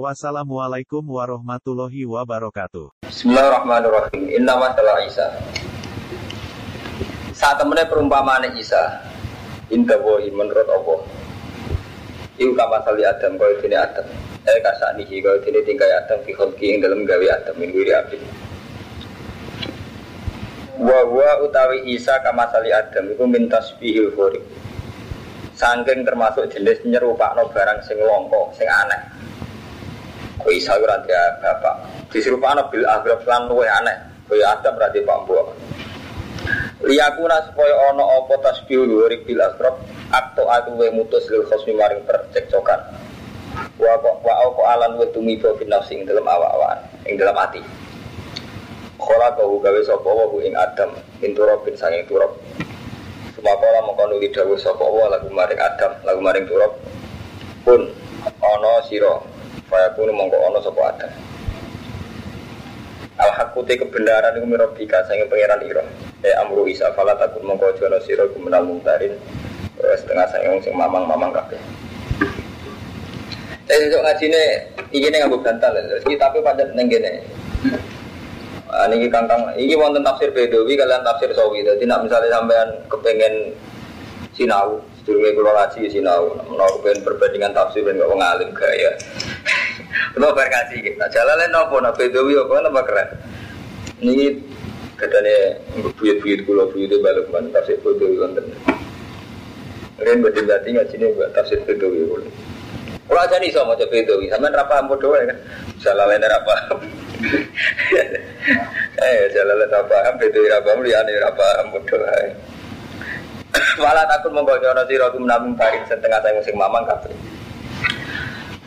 Wassalamualaikum warahmatullahi wabarakatuh. Bismillahirrahmanirrahim. Inna masalah Isa. Saat temennya perumpamaan Isa. Indah wohi menurut Allah. Iku kama sali Adam kau dini Adam. Eh kasanihi kau dini tingkai Adam kholki yang dalam gawe Adam min wiri abdi. Wa wa utawi Isa kama sali Adam iku min tasbihil khurib. Sangking termasuk jenis nyerupakno barang sing longko, sing aneh. Kau Isa ora bapak. Diserupakno bil agrab lan luwih aneh. Kaya Adam ra pak mbok. Liyakuna supaya ana apa tasbih luhuri bil agrab atau aku we mutus lil khosmi maring percekcokan. Wa wa apa alan wa tumiba fi nafsi ing dalam awak-awakan, ing dalam ati. Kala kau gawe sapa wa ing Adam ing turab bin sanging turab. Sumakala mongko nuli dawuh sapa lagu maring Adam, lagu maring turab. Pun ana sira Faya kunu mongko ono sopo ada. Al hakuti kebenaran itu mirobika sange pangeran iro. Eh amru isa fala takun mongko jono siro kumenal mungtarin. Setengah sange sing mamang-mamang kabeh. Saya untuk ngaji ini, ini nggak bantal ya. Tapi pada nenggene. Ah, ini kangkang, ini wonten tafsir Bedowi kalian tafsir Sawi. Jadi nak misalnya sampean kepengen sinau, sedurunge kula ngaji sinau, menawa kepengen perbandingan tafsir ben kok ngalim gaya. Lo berkasih kita. Jalan nopo nak bedowi apa nama keren. Ini katanya buyut-buyut kulo buyut balik mana tafsir bedowi konten. Kalian berdiri berarti nggak sini buat tafsir bedowi kulo. Kalau aja nih sama coba bedowi, sama nerapa bodoh kan? Jalan lain nerapa. Eh jalan lain apa? Bedowi apa? Muliani apa? Bodoh. Malah takut menggojono siro menabung tarik setengah saya musim mamang kafe.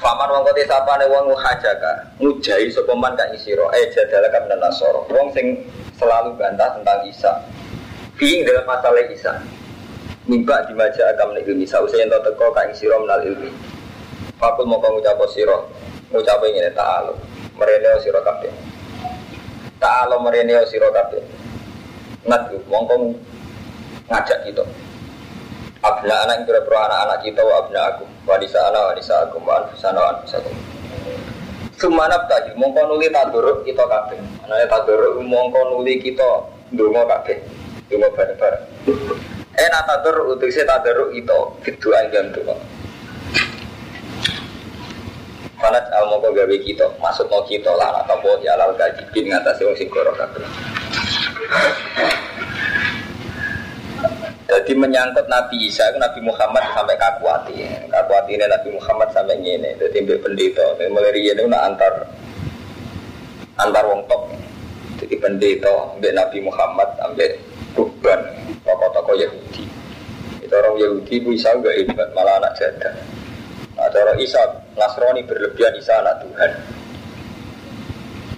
Faman wong kote sapane wong hajaka, ngujahi sapa man kang isira, eh kan nasoro. Wong sing selalu bantah tentang Isa. Fiing dalam masalah Isa. Mimba dimaja akam nek ilmi sa usai ento teko kang isira menal ilmi. Fakul mau ngucap sira, ngucap ngene ta'ala. Merene sira kabeh. Ta'ala merene sira kabeh. Nadu mongko ngajak kita abna anak berapa anak-anak kita wa abna aku wanisa anak wanisa aku wa anfusana wa anfusakum Sumanap tadi mongko nuli taduruk kita kabeh. Anane taduruk mongko nuli kita ndonga kabeh. Ndonga bareng-bareng. Enak taduruk untuk saya taduruk itu itu aja tuh. Fanat al mongko gawe kita, maksud mau kita lah atau boh ya lal gaji bin ngatasi wong sing koro kabeh. Jadi menyangkut Nabi Isa, Nabi Muhammad sampai kakuati. Kakuati ini Nabi Muhammad sampai ini. Jadi mbak pendeta. Mulai ini nak antar antar wong top. Jadi pendeta mbak Nabi Muhammad sampai ruban tokoh-tokoh Yahudi. Itu orang Yahudi itu Isa gak hebat malah anak jadah. Nah, orang Isa Nasrani berlebihan Isa anak Tuhan.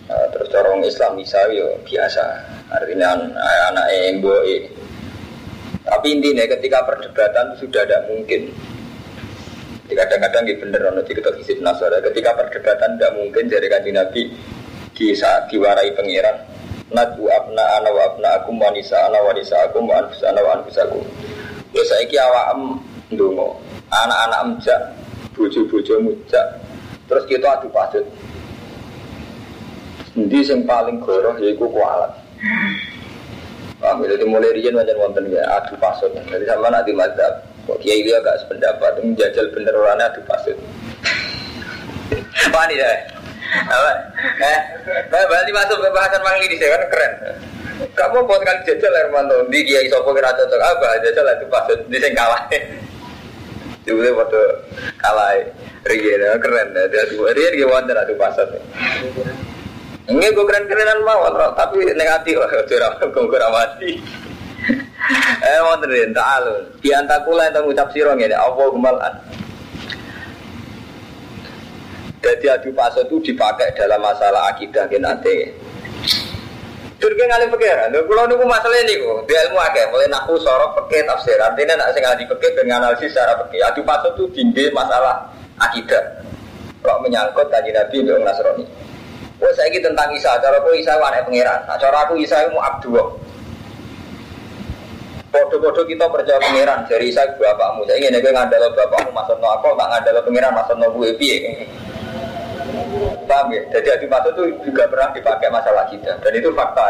Nah, terus orang Islam Isa yo biasa. Artinya anak yang boy tapi intinya ketika perdebatan sudah tidak mungkin. Kadang-kadang di bener ono di ketok isip nasara. Ketika perdebatan tidak mungkin dari kanji Nabi di saat diwarai pangeran. Nadu abna ana wa abna aku wanisa ana wanisa aku wa anfus ana wa anfus aku. Ya saiki awam ndonga. Anak-anak emjak, bojo-bojo mujak. Terus kita adu pasut. Endi sing paling goroh yaiku kualat. Paham? Jadi mulai rian macam wonten ya adu pasut. Jadi sama nanti madzhab. Kok kiai dia agak sependapat menjajal bener orangnya adu pasut. Pani ya. Apa? Eh, berarti masuk ke bahasan mangli di kan keren. Kamu buat kali jajal Hermanto di kiai sopo kira cocok apa jajal adu pasut di sing kalah. Jadi waktu kalah rian keren. Jadi rian wonten adu pasut. Enggak gue keren-kerenan mawon, tapi negatif lah, curang gue mati. Eh mau terin, ta'alun. Di antakula yang ngucap sirong ini, apa kemalan. Jadi adu paso itu dipakai dalam masalah akidah nanti. Durke ngalih pikiran. Lho kula niku masalah niku, di ilmu akeh, mulai naku sorok fikih tafsir. Artinya nak ngalih fikih ben analisis secara fikih. Adu pasut itu tinggi masalah akidah. Kok menyangkut kanjeng Nabi mbek Nasrani. Wah saiki tentang Isa, cara aku Isa wae pangeran. Nah, cara aku Isa mu Abdullah. Podo-podo kita percaya pangeran dari Isa bapakmu. Saya ingin gue ngandalo bapakmu maksudno aku tak ngandalo pangeran maksudno gue piye. Paham ya? Jadi adu pasut itu juga pernah dipakai masalah kita dan itu fakta.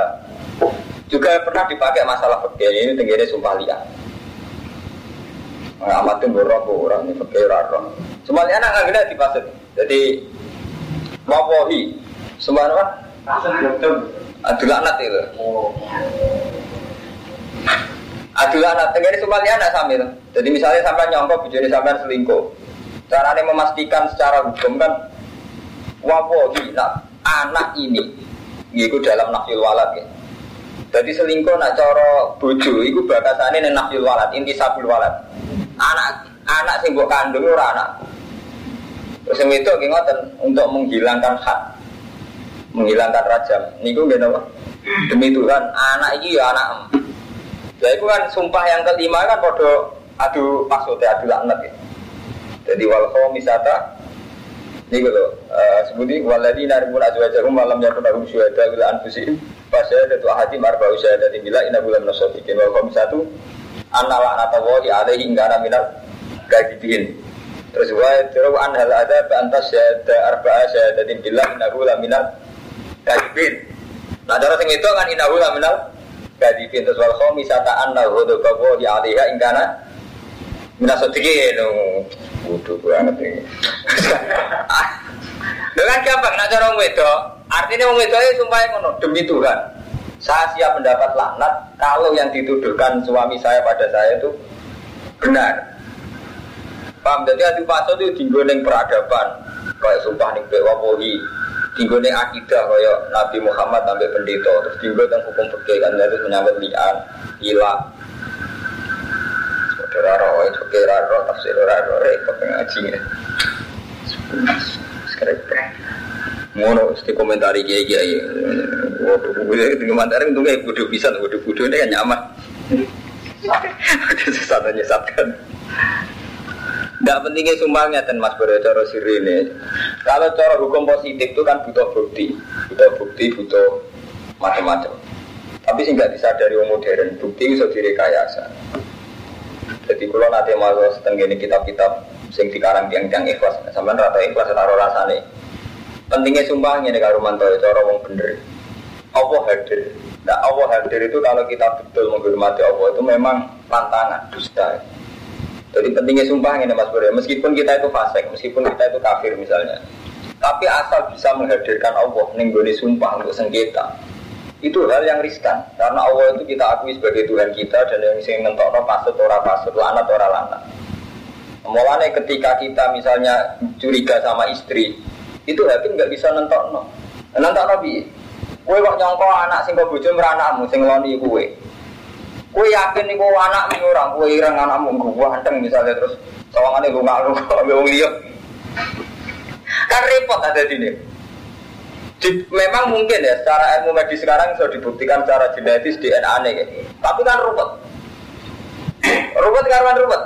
Juga pernah dipakai masalah fikih ini tenggine sumpah liat. Nah, amatin borok orang ini fikih raro. Semuanya anak nggak di pasut. Jadi wawahi semua apa? Adu laknat itu. Adu laknat tenggine sumpah liat anak sambil. Jadi misalnya sampai nyongkok bujuni sampai selingkuh. Caranya memastikan secara hukum kan wawahi nak anak ini itu dalam nafil walad ya. Jadi selingkuh nak coro bojo itu bakasane ning nafil walad, inti sabul walad. Anak anak sing mbok kandung ora anak. Terus yang itu ngoten untuk menghilangkan hak menghilangkan rajam. Niku nggih napa? Demi Tuhan, anak ini ya anak. Ya itu kan sumpah yang kelima kan podo adu maksudnya adu laknat ya. Jadi wal misata ini gitu, uh, sebuti waladi naribun azwajahum malam yakun lahum syuhada bila anfusihim Fasya datu ahadim arba usyah dati bila ina bulan nasodikin Wal komis satu Anna la'nata wahi alaihi ingkana minal gajibin Terus wa tiru an hal ada Bantas syahada arba'a syahadatin bila ina bulan minal gajibin Nah cara sing itu kan ina bulan minal gajibin Terus wal komis sata anna hudu wahi alaihi ingkana Minas sedikit, bodoh banget ini. Dengan gampang, nak cara wedo, artinya wong wedo itu sumpah ngono demi Tuhan. Saya siap mendapat laknat kalau yang dituduhkan suami saya pada saya itu benar. Paham? Jadi adu paso itu tinggal neng peradaban, kayak sumpah neng bewapohi, tinggal neng akidah kayak Nabi Muhammad sampai pendeta, terus tinggal neng hukum fikih kan itu menyangkut lian, ilah, Ora roh, itu kira roh, tafsir ora roh, repot ngaji ya. Sekarang Ngono, mesti komentari kiai kiai. Waduh, gue komentar itu kayak bodoh bisa, bodoh bodoh ini kan nyaman. Sesat nyesatkan. Tidak pentingnya sumbangnya dan mas Bro cara sirine. Kalau cara hukum positif itu kan butuh bukti, butuh bukti, butuh macam-macam. Tapi sih nggak disadari orang modern, bukti bisa direkayasa. Jadi kalau nanti mau setengah ini kitab-kitab sing dikarang tiang-tiang ikhlas, sampai rata ikhlas taruh rasane. Pentingnya sumpahnya nih kalau mantau itu orang bener. Allah hadir. Nah Allah hadir itu kalau kita betul menghormati Allah itu memang tantangan, dusta. Jadi pentingnya sumpahnya nih Mas Bro, meskipun kita itu fasik, meskipun kita itu kafir misalnya. Tapi asal bisa menghadirkan Allah nenggoni sumpah untuk sengketa, itu hal yang riskan. Karena Allah itu kita akui sebagai Tuhan kita dan yang sing mentokno pasut ora pasut lanat ora lanat mulanya ketika kita misalnya curiga sama istri itu hakim nggak bisa nentokno. Nentokno bi kue kok nyongko anak sing kok bojo meranakmu sing ngeloni kue kue yakin nih kue anak nih orang kue ireng anakmu gue hanteng misalnya terus sawangannya lu nggak lu wong liya. Kan repot ada di sini di, memang mungkin ya secara ilmu medis sekarang sudah dibuktikan secara genetis DNA nih tapi kan ruwet. Ruwet karena ruwet.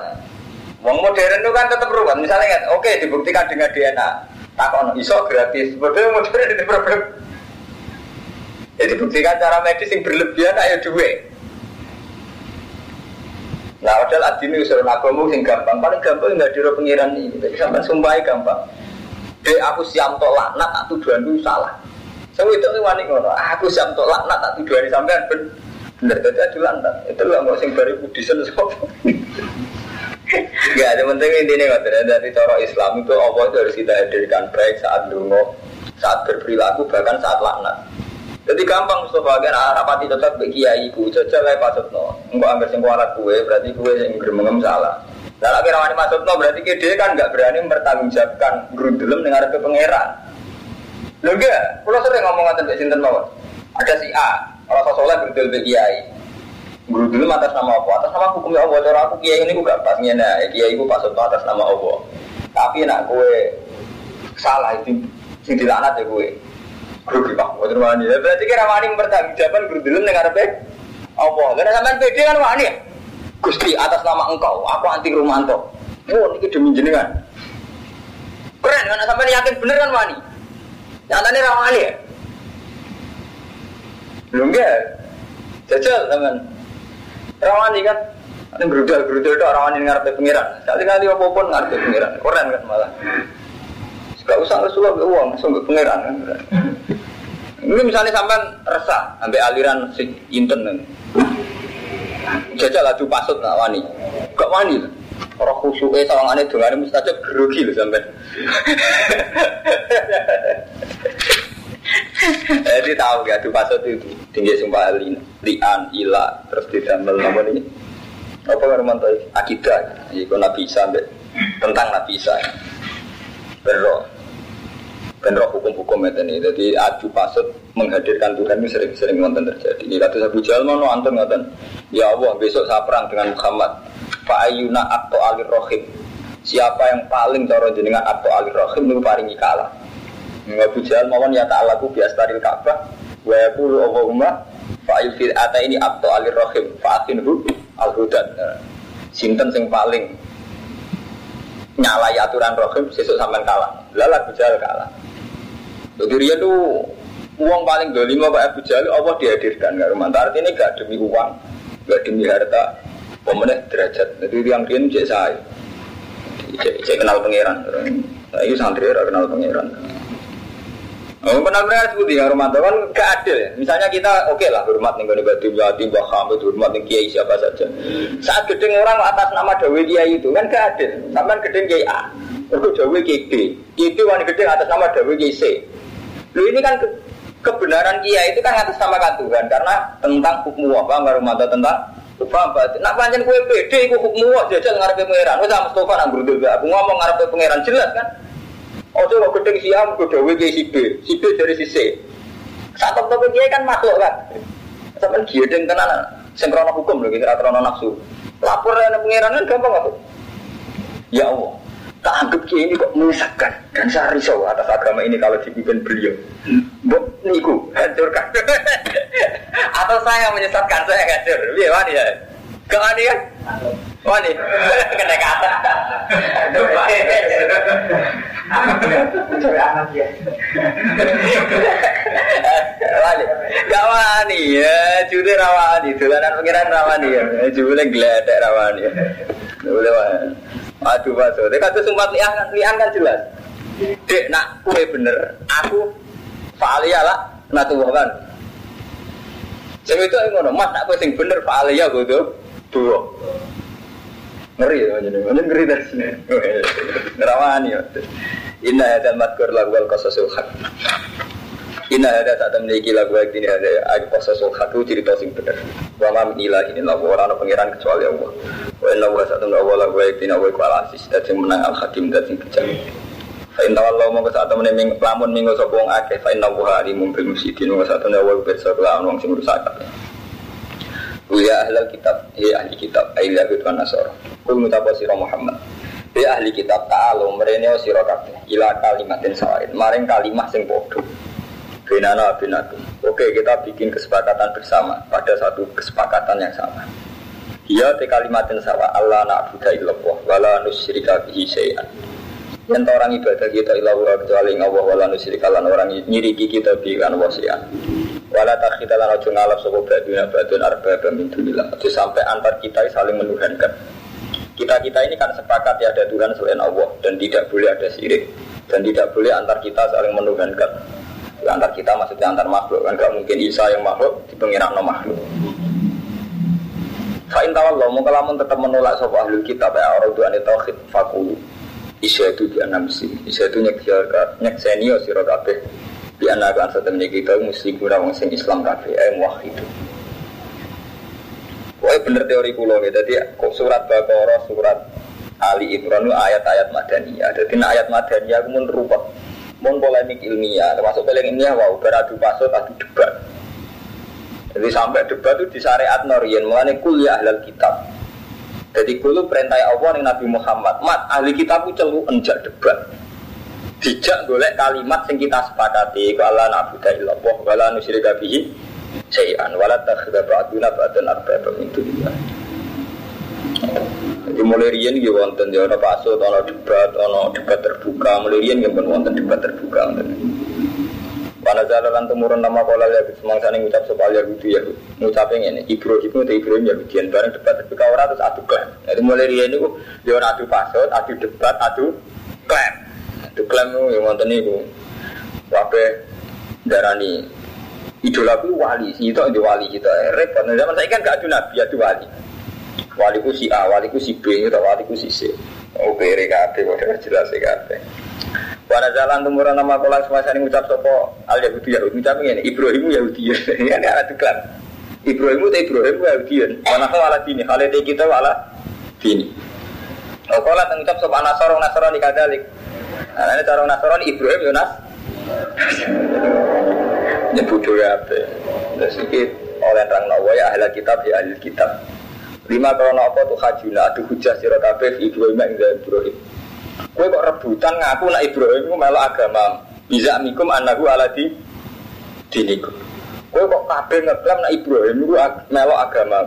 Wong modern itu kan tetap ruwet. Misalnya kan oke dibuktikan dengan DNA takon iso gratis. Modern modern ini problem. Jadi ya, dibuktikan cara medis yang berlebihan ayo duwe Nah, padahal adini usul agama yang gampang, paling gampang nggak diro pengiran ini, jadi sampai sumpah gampang. Dek aku siap untuk laknat, tak tuduhan itu salah. Saya itu wani ngono. Aku siap untuk laknat, tak tuduhan sampean ben bener tadi adu lantat. Itu lah nggak sing bari kudisen sopo. Gak ada penting intinya nggak dari cara Islam itu Allah itu harus kita hadirkan baik saat dungo, saat berperilaku bahkan saat laknat. Jadi gampang sebagian rapati tetap bagi kiai ibu jajal lah pasutno. Enggak ambil sing kualat kue berarti kue yang bermengem salah. Lagi rawani masuk no berarti dia kan nggak berani mempertanggungjawabkan gerundelem dengan itu pangeran. Lo enggak, kalau sering ngomong ngatain Mbak Sinten mawon. Ada si A, orang soleh gerudel Mbak Kiai. Gerudel atas nama apa? Atas nama hukumnya Allah. Cara aku Kiai ini gue gak pas ngene, Kiai gue pas atas nama Allah. Tapi nak gue salah itu sing dilaknat ya gue. Grogi pak, mau wani. Ya, berarti kira wani bertanggung jawaban guru dulu dengar apa? Apa? Karena sampean pede kan wani. Gusti atas nama engkau, aku anti Rumanto. Oh, ini demi jenengan. Keren kan sampai yakin bener kan wani. Nyatanya rawani ya. Belum ya? Jajal teman. Rawani kan. Ini gerudal itu rawani ngarepe pengiran. Sekali kali apa pun ngarepe pengiran. Keren kan malah. Gak usah Rasulullah ke uang, ke pangeran. Ini misalnya sampean resah sampai aliran si inten. Jajal laju pasut nak wani. Gak wani lah. Orang khusyuknya sawangannya dengannya mustajab gerugi loh sampai. Jadi tahu gak tuh pasut itu tinggi sumpah lian ila terus ditambal apa ini? Apa yang tahu akidah? Itu nabi sampai tentang nabi Isa. Berroh Benroh hukum-hukum ini. Jadi adu pasut menghadirkan Tuhan ini sering-sering nonton terjadi. Ini kata Abu Jahal mau nonton nonton. Ya Allah besok saya perang dengan Muhammad. Fa'ayuna atau alir rohim. Siapa yang paling cara jenengan atau alir rohim itu paringi kalah. Abu Jahal mau ya ta'alaku biastaril Ka'bah. Wa yakulu Allahumma fa'il fil ata ini atau alir rohim. Fa'atinhu al-hudan. Sinten sing paling nyalai aturan rohim sesuk sampean kalah. Lalu Abu kalah. Jadi dia tuh uang paling dolima Pak Abu Jahal Allah dihadirkan nggak rumah. Artinya gak demi uang, gak demi harta, pemenang derajat. Jadi yang dia cek saya, cek kenal pangeran. Nah, ini santri kenal pangeran. Oh, benar benar seperti ya rumah kan gak adil ya. Misalnya kita oke okay lah hormat nih gue batu jati mbah Hamid hormat nih kiai siapa saja. Saat gedeng orang atas nama Dewi Kiai itu kan gak adil. Sampai gedeng Kiai A, itu Dewi Kiai B, itu wanita gedeng atas nama Dewi Kiai C. Lu ini kan ke, kebenaran kia itu kan atas sama Tuhan karena tentang hukum apa nggak rumah tentang Paham Pak? Nak panjang kue pede, kue hukum apa jajal ngarepe pangeran. Wes sama Mustafa nang berundul aku ngomong ngarepe pangeran jelas kan. Oh coba gedeng si A, gue dewe si B, si B dari si C. Satu top kia kan makhluk kan. Sampai dia dan tenan, sengkrono hukum loh, kira krono nafsu. Lapor dengan pangeran kan gampang apa? Ya Allah, tak anggap kiai ini kok menyesatkan dan saya risau atas agama ini kalau dipimpin beliau. Bok niku hancurkan. Atau saya menyesatkan saya hancur. Iya wani ya. Gak wani kan? Wani. Kena kata. Wani. Gak wani ya. Judi rawani. Dolanan pengiran rawani ya. Judi geledek rawani ya. Boleh wani. Aduh basuh. Dia kata sumpah lian, lian kan jelas. Dek nak kue bener, aku faalia lah, nak tuh kan. Saya itu ngono, mas nak kue sing bener faalia gue tuh dua. Ngeri ya, mana ngeri dari sini. Nerawani ya. Inna hadal madkur lagu al qasasul haq. Inna ada saat memiliki lagu yang ini ada qasasul haq itu cerita sing bener. Wa ma min ilahin illa orang pangeran kecuali Allah. Wa inna wa satu lagu lagu yang ini wa iku al aziz dan menang al hakim dan sing bijak. Fa inna Allah mau saat ming lamun minggu sapa wong akeh fa inna wa alimum bil musidin wa satu wa pirsa kelawan wong sing rusak. Ya ahlal kitab, ya ahli kitab, ayat Yahud wa Nasara. Kul mutapa sira Muhammad. Ya ahli kitab ta'alu merene sira kabeh ila kalimatin sawain. Maring kalimah sing padha. Benana binakum. Oke, kita bikin kesepakatan bersama pada satu kesepakatan yang sama. Ya te kalimatin sawa Allah na'budu illallah wala nusyrika bihi syai'an. Yang orang ibadah kita ilah kecuali Allah wala nusyrika lan orang nyiriki kita bi kan wasian. Wala takhita lan ojo ngalap sapa baduna badun arba min dunillah. Itu sampai antar kita saling menuhankan. Kita-kita ini kan sepakat ya ada Tuhan selain Allah dan tidak boleh ada syirik dan tidak boleh antar kita saling menuhankan. Ya, antar kita maksudnya antar makhluk kan gak mungkin Isa yang makhluk di pengiran no makhluk. Fa'in tawallah mau kalamun tetap menolak sapa ahli kitab ya orang tuan tauhid fakulu. Isya itu di enam sih. Isya itu nyek nyek senior siro kabeh di anak kan setemnya kita mesti guna wong sing Islam kafe eh itu Wah bener teori pulau gitu. Jadi surat Baqarah, surat Ali Imran itu ayat-ayat madaniyah. Jadi ayat madaniyah aku mun mun polemik ilmiah, termasuk polemik ilmiah wow beradu pasut adu debat. Jadi sampai debat itu di syariat Norian mengenai kuliah ahlal kitab. Jadi kuliah perintah Allah nih Nabi Muhammad. Mat ahli kitab itu celu enjak debat. dijak golek kalimat sing kita sepakati ku Allah na'budu illallah wa la nusyrika bihi syai'an wa la takhudha ba'duna ba'dan min dunillah. Jadi mulai rian ya wonten ya ana pasut, ana debat, ana debat terbuka, mulai rian ya pun wonten debat terbuka. Wana jalan temurun nama pola ya semangsa ning ngucap sapa ya gitu ya. Ngucape ngene, Ibrahim itu Ibrahim ya Yahudian bareng debat terbuka ora terus adu klaim. Jadi mulai rian niku ya adu pasut, adu debat, adu klaim. Adu klaim niku ya wonten niku. Wabe darani idolaku wali, itu di wali kita repot. Zaman saya kan gak adu nabi, adu wali. Waliku si A, waliku si B, atau waliku si C. Oh, kere kabeh, kok jelas kabeh. Wana jalan tumuran nama kola semasa ini ngucap sopo al Yahudi Yahudi ngucap ini Ibrahim Yahudi. Ini ada tuklan Ibrahim itu Ibrahim Yahudi. Wana kau ala dini Kali kita ala dini. Oh kola ngucap sopo Nasoro Nasoro di kadalik. Nah ini cara Nasoro Ibrahim Yunas Nyebut juga apa ini oleh terang nawa ya ahli kitab ya ahli kitab Lima kalau apa tuh hajuna Aduh hujah sirotabe Ibrahim yang Ibrahim Kue kok rebutan ngaku nak Ibrahim ku melok agama. Bisa mikum anakku ala di diniku. Kue kok kabeh ngeklaim nak Ibrahim ku melok agama.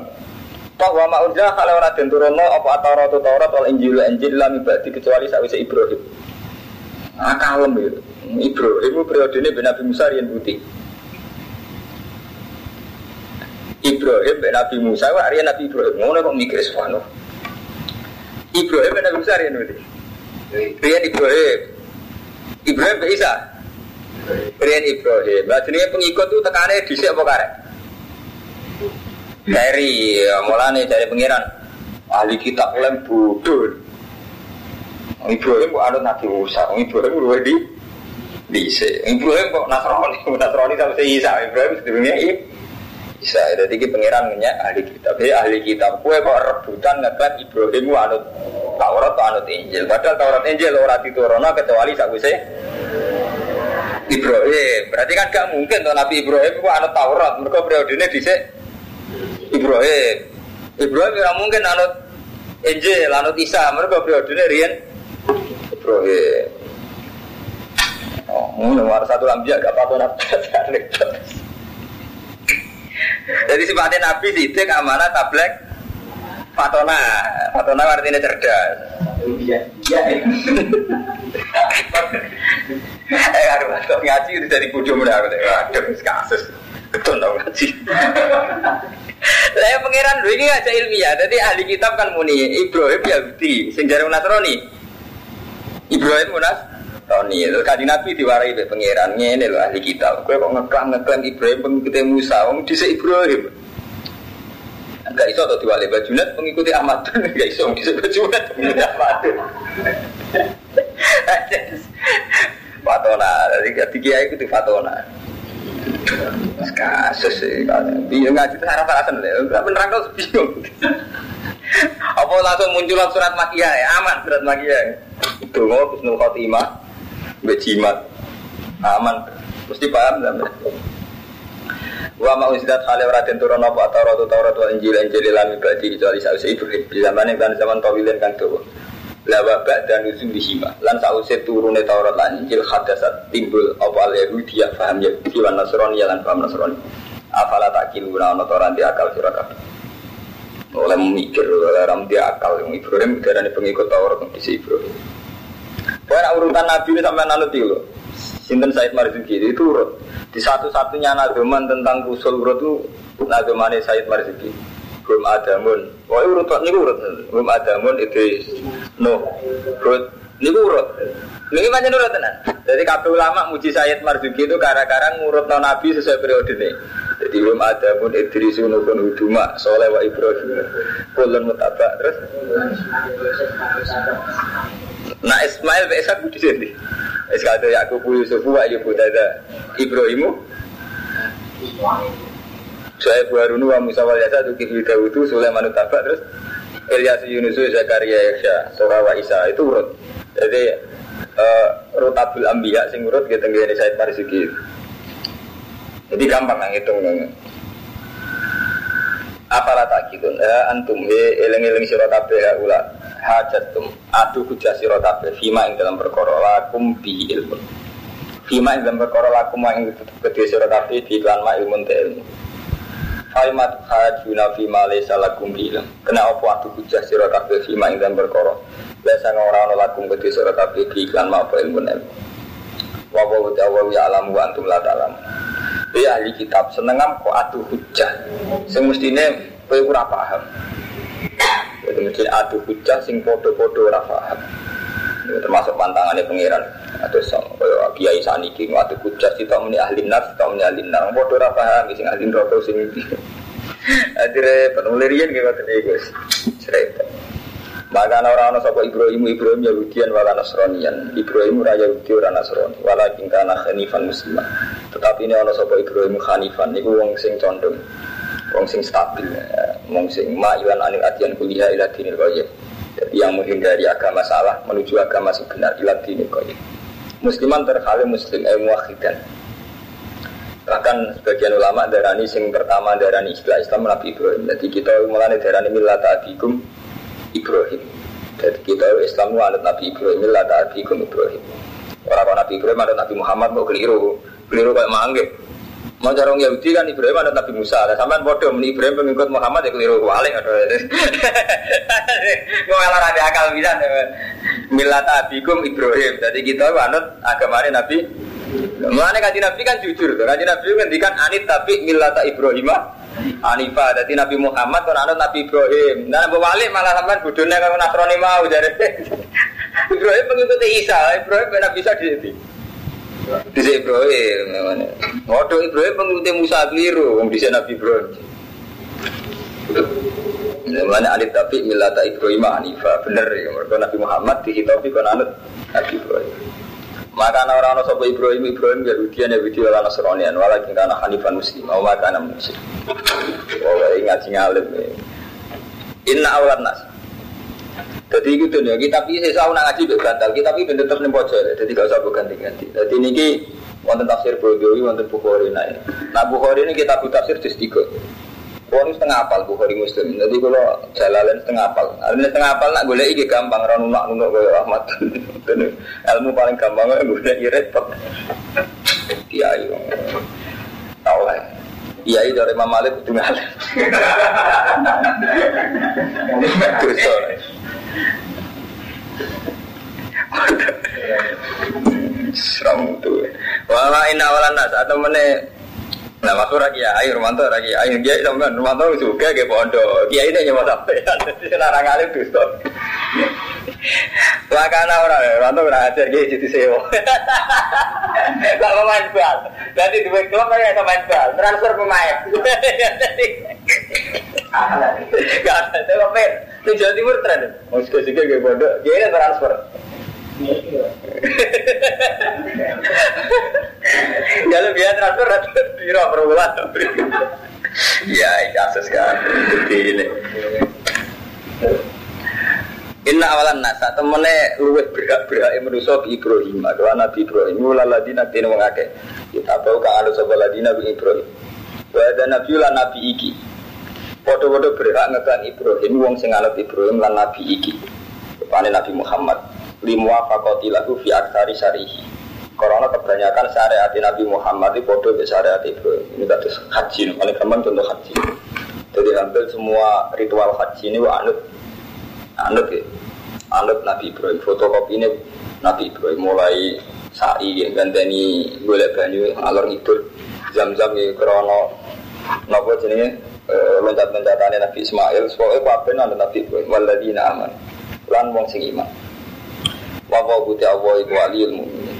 Pak wa ma unja kalau ora den turunno apa Taurat Taurat wal Injil Injil lam ibadi kecuali sawise Ibrahim. Ah kalem itu. Ibrahim periode ini Nabi Musa rian putih. Ibrahim ben Nabi Musa wa rian Nabi Ibrahim ngono kok mikir sono. Ibrahim ben Nabi Musa rian putih. Rian Ibrahim. Ibrahim ke Isa. Rian Ibrahim. Nah jenisnya pengikut itu tekannya disik apa karek? Dari mulane dari pengiran ahli kitab lem bodoh. Ibrahim kok anut Nabi Musa, Ibrahim luwe di. Ibrahim kok Nasrani, Nasrani sama si Isa. Ibrahim sedurunge Isa. Jadi iki pengiran nya ahli kitab. Ya ahli kitab kue kok rebutan ngeklaim Ibrahim anut Taurat anut Injil. Padahal Taurat Injil ora diturunno kecuali sakwise Ibrahim. Berarti kan gak mungkin tuh Nabi Ibrahim ku anut Taurat. Mereka periodenya dhisik Ibrahim. Ibrahim ora mungkin anut Injil, anut Isa. Mereka periodenya riyen Ibrahim. Oh, nomor satu lambiak gak apa-apa Jadi sifatnya Nabi sidik amanah tablek Fatona, Fatona artinya cerdas. Iya, iya. Eh, kok ngaji itu dari bodoh muda aku Aduh, kasus. Betul tau ngaji. Saya pangeran dulu ini aja ilmiah. Jadi ahli kitab kan muni Ibrahim Yahudi, sing jarang Nasrani. Ibrahim Munas Roni, itu kadi Nabi diwarai be pangeran ini loh ahli kitab. Kue kok ngeklaim ngeklaim Ibrahim pengikuti Musa, wong dhisik Ibrahim. Enggak iso atau diwali bajunat pengikuti Ahmad enggak iso dhisik bajunat pengikuti Ahmad. Fatona, jadi ketiga itu di Fatona. Kasus sih, bingung ngaji itu harap alasan deh. Enggak beneran kau bingung. Apa langsung muncul surat makiyah ya? Aman surat makiyah. Dungo Husnul Khotimah Bejimat. Aman. Mesti paham sampai Wa ma usidat khale ora den turun apa Taurat Taurat wal Injil Injil lan ibadi kecuali sause Ibrahim. Di zaman yang kan zaman tawilan kan dawa. La dan nuzul di hima lan sause turune Taurat lan Injil hadasat timbul apa al Yahudi ya paham ya wan Nasrani lan paham Nasrani. Afala takiluna ana ora akal sira oleh memikir oleh ram dia akal. Ibrahim darah pengikut Taurat di Ibrahim. Pokoknya urutan Nabi ini sampai nanti lo. Sinten Said Marzuki itu urut. Di satu-satunya nadoman tentang usul urut itu nadomannya Said Marzuki. Belum adamun. Pokoknya urut ini urut. Belum adamun itu no. Urut. Ini urut. Ini banyak urut tenan. Jadi kabel ulama muji Said Marzuki itu karena-karena ngurut no Nabi sesuai periode ini. Jadi belum ada pun Idris nukun huduma soleh wa Ibrahim kulon mutabak terus. Nah Ismail be Ishak di sini. Iskado Yakub Yusuf wa Ayub Dada Ibrahimu. Saya Harunu wa Musa wal Yasa Tuki Dawudu Sulaiman Tabak terus Ilyas Yunus Zakaria Yaksha Surah wa Isa itu urut. Jadi uh, Rotabul Ambiya sing urut kita nggih Said Marzuki. Jadi gampang lah ngitung nang. Apalah tak gitu, ya antum he eling eling sira kabeh ula. Hajatum adu hujah sira kabeh fima ing dalam perkara lakum bi ilmu fima ing dalam perkara lakum ing kedhe sira kabeh di iklan ma ilmu te ilmu. Faimat hajuna fima laysa lakum bi ilmu kena apa adu hujah sira kabeh fima ing dalam perkara Lesa ora ana lakum kedhe sira kabeh di iklan ma apa ilmu ilmu wa wa ta'ala ya alam wa antum la ta'lam. Ya ahli kitab senengam kok adu hujah. Sing mestine kowe ora paham. Jadi mesti adu hujah sing podo-podo ora paham. Termasuk pantangannya pengiran atau sama kaya kiai saniki adu hujah kita meni ahli nas kita meni ahli nar podo ora paham sing ahli neraka sing Adire penulirian gitu tadi guys cerita. Maka orang orang sapa Ibrahim Ibrahim Yahudian wala Nasranian Ibrahim raya Yahudi ora Nasrani. Walakin kana khanifan muslimah. Tetapi ini orang sapa Ibrahim khanifan. Niku wong sing condong wong sing stabil ya. wong sing ma'ilan anil adian kuliah ila dinil qayyim jadi yang menghindari agama salah menuju agama sebenar ila dinil qayyim musliman terhalim muslim eh muwakhidan bahkan sebagian ulama darani sing pertama darani istilah Islam Nabi Ibrahim. Jadi kita mulai darani millata abikum Ibrahim jadi kita Islam anut Nabi Ibrahim millata abikum Ibrahim orang Nabi Ibrahim ada Nabi Muhammad mau keliru keliru kayak manggil Mau orang Yahudi kan Ibrahim ada Nabi Musa. Ada sampean bodoh meni Ibrahim pengikut Muhammad ya keliru walik ada. Mau malah ada akal bisa. Milat abikum Ibrahim. Jadi kita anut agamanya Nabi. Mulane kaji Nabi kan jujur. Kaji Nabi kan anit tapi milata Ibrahim Anifa, jadi Nabi Muhammad kan anut Nabi Ibrahim. Nah, balik malah sampean bodohnya kalau Nasrani mau jadi. Ibrahim pengikut Isa, Ibrahim benar bisa di di Ibrahim namanya. Waduh Ibrahim pengikuti Musa keliru, wong di Nabi Ibrahim. Mana alif tapi milata Ibrahim Hanifa bener ya. Mereka Nabi Muhammad dihitopi kon anut Nabi Ibrahim. Maka orang orang sopo Ibrahim Ibrahim ya rutian wala seronian wala kana hanifan muslim wa maka ana muslim. Oh ingat sing. Ya. Inna awlan nas. Jadi gitu nih, kita tapi saya nak ngaji be kita tapi bener tetap nempo aja. Jadi gak usah ganti-ganti. Jadi ini, wonten tafsir Bukhari wonten Bukhari naik. Nah Bukhari ini kita tafsir di 3. Kulo setengah apal Bukhari Muslim. Jadi kalau jalan setengah apal. Artinya setengah apal nak gula iki gampang Rana nunak nunak gula Ahmad. Ilmu paling gampang golek iki repot. Kiai. Tau lah. Iya iya dari Imam Malik itu ngalir. Dosa. Seram tuh. Wala inna wala nas atau mana? Nah, masuk lagi ya, ayo Romanto lagi, ayo dia sampean Romanto juga ke pondok. Kiai ini nyawa sampai, jadi senarang alim stop. Wakana orang, Romanto orang ajar dia jadi sewa. Gak mau main bal, nanti dua klub kayak sama main bal, transfer pemain. Gak ada, pen. Di Jawa Timur tren. Mau suka-suka kayak pondok, dia ini transfer. Kalau biar transfer transfer biro per bulan. Ya, kasus kan. Jadi ini. Inna awalan nasa temene luwih berak-berak manusa bi Ibrahim. Nabi Ibrahim wala ladina tin wong akeh. Kita bau ka anu sapa ladina bi Ibrahim. Wa ada nabi lan nabi iki. Padha-padha berak ngekan Ibrahim wong sing anut Ibrahim lan nabi iki. Pane Nabi Muhammad limuwa fakoti lagu fi aksari syarihi. Karena kebanyakan syariat Nabi Muhammad itu bodoh ke syariat Ibrahim ini kata haji. Paling gampang contoh haji. Jadi hampir semua ritual haji ini anut. Anut ya. Anut Nabi Ibrahim. Fotokopi ini Nabi Ibrahim mulai sa'i ya ganteni golek banyu alor ngidul. Jam-jam ya krono. Nopo jenenge? Eh, loncat-loncatannya Nabi Ismail. Soalnya kabeh nang Nabi Ibrahim. Waladina aman. Lan wong sing iman wa wa buti Allah iku aliyul mukminin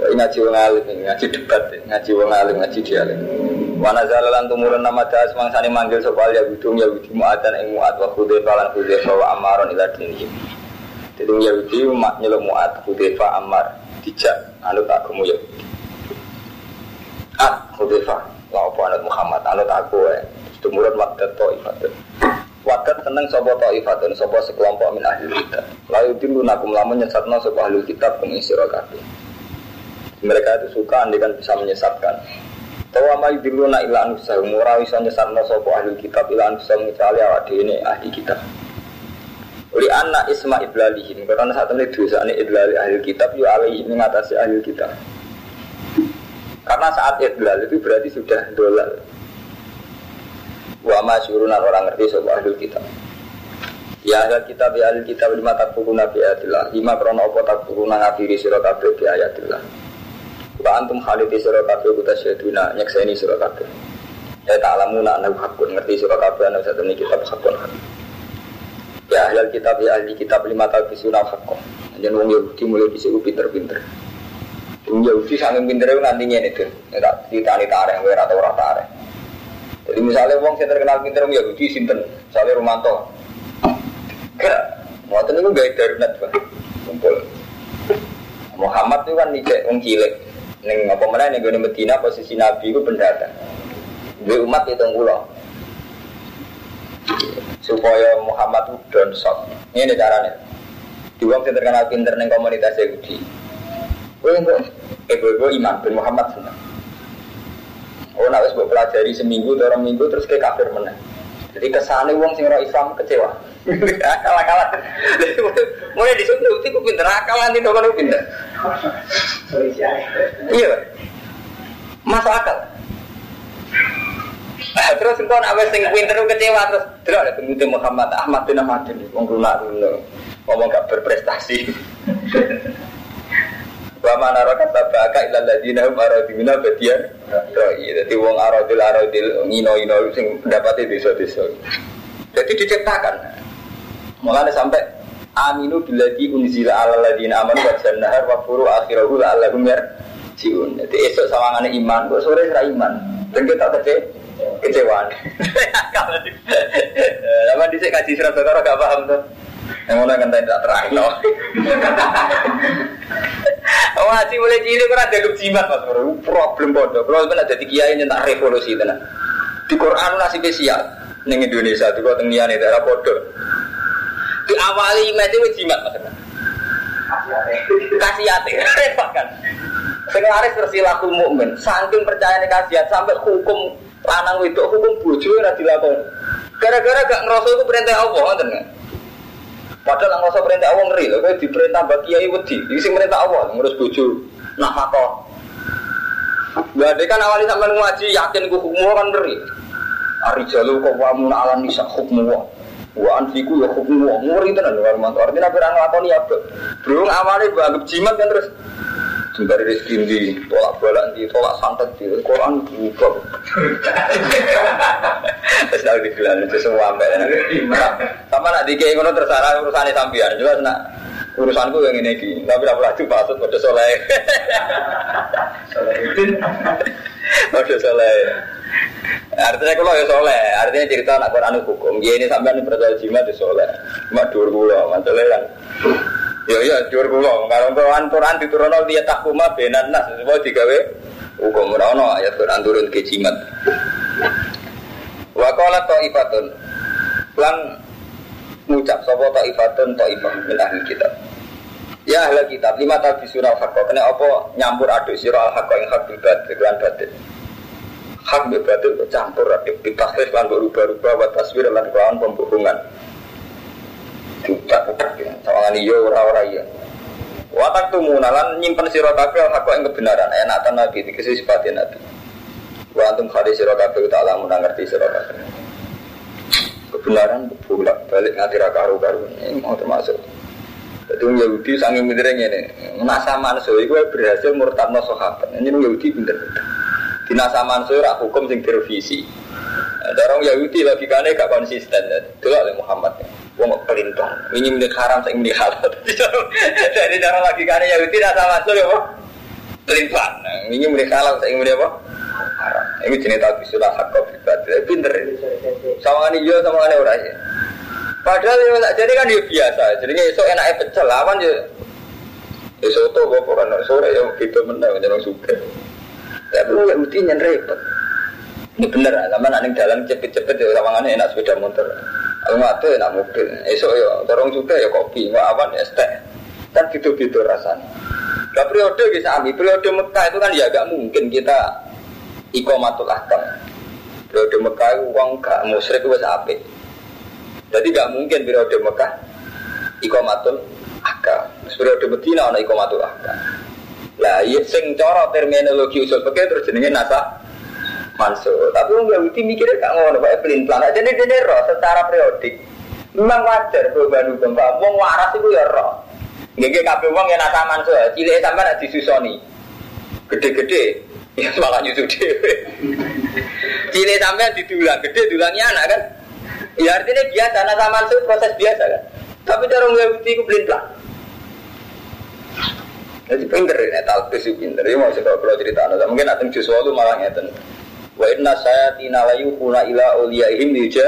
Wah, ngaji wong alim, ngaji debat, ngaji wong alim, ngaji dialek. Wana zalalan tumurun nama das mangsani manggil sopal ya bidung ya bidi muatan ing muat wa khudaifa lan khudaifa wa amaron ila dinihim. Jadi Yahudi mak nyeluk muat khudaifa amar dijak anut agama Yahudi. Ah khudaifa la apa anut Muhammad anut aku ya. Tumurun wadat ta'ifat. Wadat seneng sopo ta'ifatun sopo sekelompok min ahli kitab. Lalu tilu nakum lamun nyesatno sopo ahli kitab pengisi kabeh mereka itu suka kan bisa menyesatkan Tawa ma yudiluna ila anusahum Ora bisa nyesatna sopo ahli kitab ila anusahum Kecuali awak ini ahli kitab Uli anak isma idlalihim karena saat ini dosa ini idlali ahli kitab yu alaihi mengatasi ahli kitab. Karena saat idlal itu berarti sudah dolal. Wa masyuruna orang ngerti soal ahli kitab. Ya ahli kitab ya ahli kitab lima takfuruna bi ayatillah. Lima krono apa takfuruna ngafiri sira kabeh bi ayatillah. Wa antum khalidi sira kabeh kutasyaduna nyekseni sira kabeh. Ya ta'lamuna annahu hakun ngerti sira kabeh ana satene kitab hakun. Ya ahli kitab ya ahli kitab lima tahun sunah haqqo. Jadi wong Yahudi mulai bisa pinter-pinter. Yahudi sangat pinter itu nantinya itu. Tak ditani tarik, ora atau ora tarik. Jadi misalnya wong yang terkenal pinter wong Yahudi sinten, misalnya Romanto. Gak, mau itu gak darurat pak, kumpul. Muhammad itu kan nih wong cilik. Neng apa mana nih gue Medina posisi Nabi itu pendatang. Dua umat itu ngulang supaya Muhammad itu down shock. Ini caranya. Di wong yang terkenal pinter neng komunitas Yahudi. Gue yang eh gue iman bin Muhammad senang. Oh, nak wis pelajari seminggu, orang minggu terus ke kafir menang. Jadi kesannya wong sing Islam kecewa. Akal-akalan. Mulai disuruh itu pinter akalan itu kan pinter. Iya. Masuk akal. Terus engkau nak sing pinter kecewa terus terus ada pengikut Muhammad Ahmad bin Ahmad wong lunak dulu ngomong gak berprestasi. Wa mana rokat tabaka ilal ladina hum aradina badian roi. Jadi wong aradil aradil ngino ino sing pendapatnya desa-desa. Jadi diciptakan. Mulanya sampai aminu biladi unzila ala ladina aman wa jannahar wa furu akhirahu la'allahum yarjiun. Jadi esok sawangane iman, kok sore ra iman. Dan kita kecewa kecewaan. Lama di sini kaji surat bakar gak paham tuh. Yang mana kan tidak terang no. Wajib mulai cilik kan ada jimat mas bro. Problem bodoh. Kalau benar jadi kiai nyentak revolusi tenan. Di Quran nasi spesial. Neng Indonesia tuh kau tengian itu era bodoh. Di awali iman itu jimat mas. Kasih hati, repot kan. Sekarang bersilaku mukmin, saking percaya nih kasihat sampai hukum lanang itu hukum bojo ora dilakoni. Gara-gara gak ngerasa itu perintah Allah ngoten Padahal ngerasa perintah Allah ngeri kowe diperintah bagi kiai wedi. Sing perintah Allah ngurus bojo. Nah maka Gak ada kan awalnya sampai ngaji yakin ku hukum kan ngeri. Ari jalu kok wamun ala nisa hukum wa. Wa anfiku ya hukum wa. Ngeri tenan lho Artinya apa nglakoni ya, Bro awalnya anggap jimat kan terus Sembari rezeki di tolak balak di tolak santet di Quran buka. Terus tahu dibilang itu semua ambek. Sama nak dikei ngono terserah urusannya sambian jelas nak urusanku yang ini ki. Tapi tidak laju patut pada soleh. Pada soleh. Artinya kalau ya soleh, artinya cerita anak Quran hukum. Dia ini sampai ini percaya jimat ya soleh. Cuma dua gula, masalah kan. Ya ya jur kula. Kalau Quran Quran diturunno dia takuma benan nas semua digawe hukum ora ono ayat Quran turun ke jimat. Wa qala taifatun. Lan ngucap sapa taifatun taifah min ahli kitab. Ya ahli kitab lima tabi surah hak kena apa nyampur aduk sira al hak ing hak bibat lan batin. Hak bibat itu campur aduk ditasrif lan berubah-ubah wa taswir lan kelawan pembohongan diutak-utak ya. Sawangan iya ora-ora iya. Watak tuh munalan nyimpen sira kabeh hak yang kebenaran enak tan nabi dikasih sifatnya nabi. Wa antum khadi sira kabeh tak lamun ngerti sira kabeh. Kebenaran bolak balik nganti ra karu-karu ini mau termasuk. Jadi orang Yahudi sangat pinternya ini. Nasa manso itu berhasil murtadno sahabat. Ini orang Yahudi pinter. Di nasa manso rak hukum sing direvisi. Orang Yahudi logikanya gak konsisten. Dulu oleh Muhammad. Wong pelintang. Ini milik haram, saya milik halal. Jadi cara lagi karena ya tidak sama masuk ya Pelintang. Ini milik halal, saya milik apa? Haram. Ini jenis tahu sudah hak kau pribadi. Pinter. Sama ini iya, sama ini orang ya. Padahal ya jadi kan dia biasa. Jadi esok enaknya pecel lawan ya. Esok tuh gue pokoknya sore ya gitu menang jangan suka. Tapi lu ya yang repot. Ini bener sama nanti jalan cepet-cepet ya sama enak sepeda motor. Aku ngatu enak mobil. Esok ya, dorong juga ya kopi, nggak awan ya teh. Kan gitu-gitu rasanya. Nah periode bisa ambil periode Mekah itu kan ya agak mungkin kita ikomatul akam. Periode Mekah itu uang gak musrik itu apik. Jadi gak mungkin periode Mekah ikomatul aka. Periode Medina ana ikomatul aka. Lah iya sing cara terminologi usul fikih terus jenenge nasa mansuh. Tapi wong Yahudi mikirnya gak ngono, Pak pelin plan. Jadi dene roh secara periodik. Memang wajar perubahan hukum. Wong waras itu ya roh. Nggih kabeh wong yang nasa mansuh, cilik sampean disusoni. Gede-gede ya malah nyusu dhewe. Cilik sampean didulang, gede dulangnya anak kan. Ya artinya biasa, nasa mansuh proses biasa kan. Tapi cara Yahudi ku pelin plan. Jadi pinter ya, talbis itu pinter. Ya mau cerita kalau cerita, mungkin nanti justru itu malah ngeten. Wa inna saya tina layu kuna ila uliyaihim yuja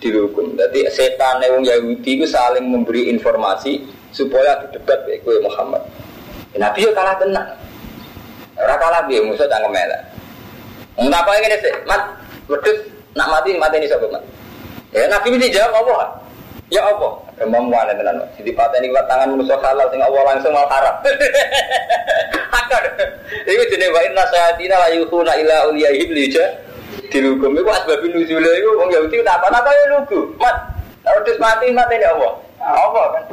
dilukum. Jadi setan wong Yahudi itu saling memberi informasi supaya debat baik gue Muhammad. Nabi yo kalah tenang. Ora kalah biar musuh tak ngemela. Enggak apa ini sih, mat, wedus nak mati mati ini sapa mat. Ya Nabi mesti jawab apa? Ya apa? Kemampuan tenan. Jadi pateni kuat tangan musuh halal sing Allah langsung mal haram. Akar. Iku jenenge wa inna sayatina la yukhuna ila uliyahim lija dilukum iku asbab nuzule iku wong Yahudi tak apa-apa ya lugu. Mat, terus mati mati ini Allah. Apa kan?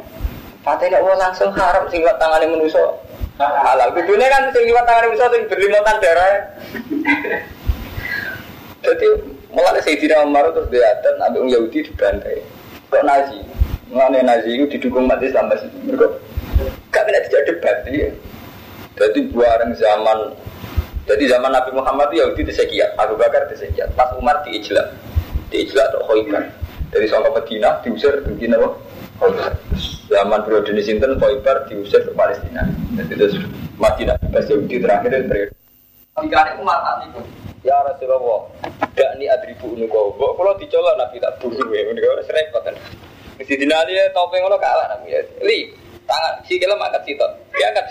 Pateni Allah langsung haram sing kuat tangane manusia. Halal. Kudune kan sing liwat tangan manusia sing berlimutan darah. Jadi mulai Sayyidina Umar terus dia dan ambil Yahudi dibantai. Kok Nazi? Mengenai Nazi itu didukung umat Islam masih mereka gak kena tidak debat ya. Jadi bareng zaman jadi zaman Nabi Muhammad itu Yahudi disekiat, Abu Bakar disekiat, pas Umar diijlak, diijlak atau Khoibar. Dari Songkok Medina diusir ke Medina Khoibar. Zaman periode ini Sinten Khoibar diusir ke Palestina. Jadi terus Madinah bebas Yahudi terakhir dan periode. Jika ada umat itu, ya Rasulullah, gak ni adribu unukowo. Kalau dicolok Nabi tak bunuh ya, ini kalau repot kan. Mesti dinali ya topeng lo kalah Nabi ya. Li, tangan si kira angkat situ, dia angkat.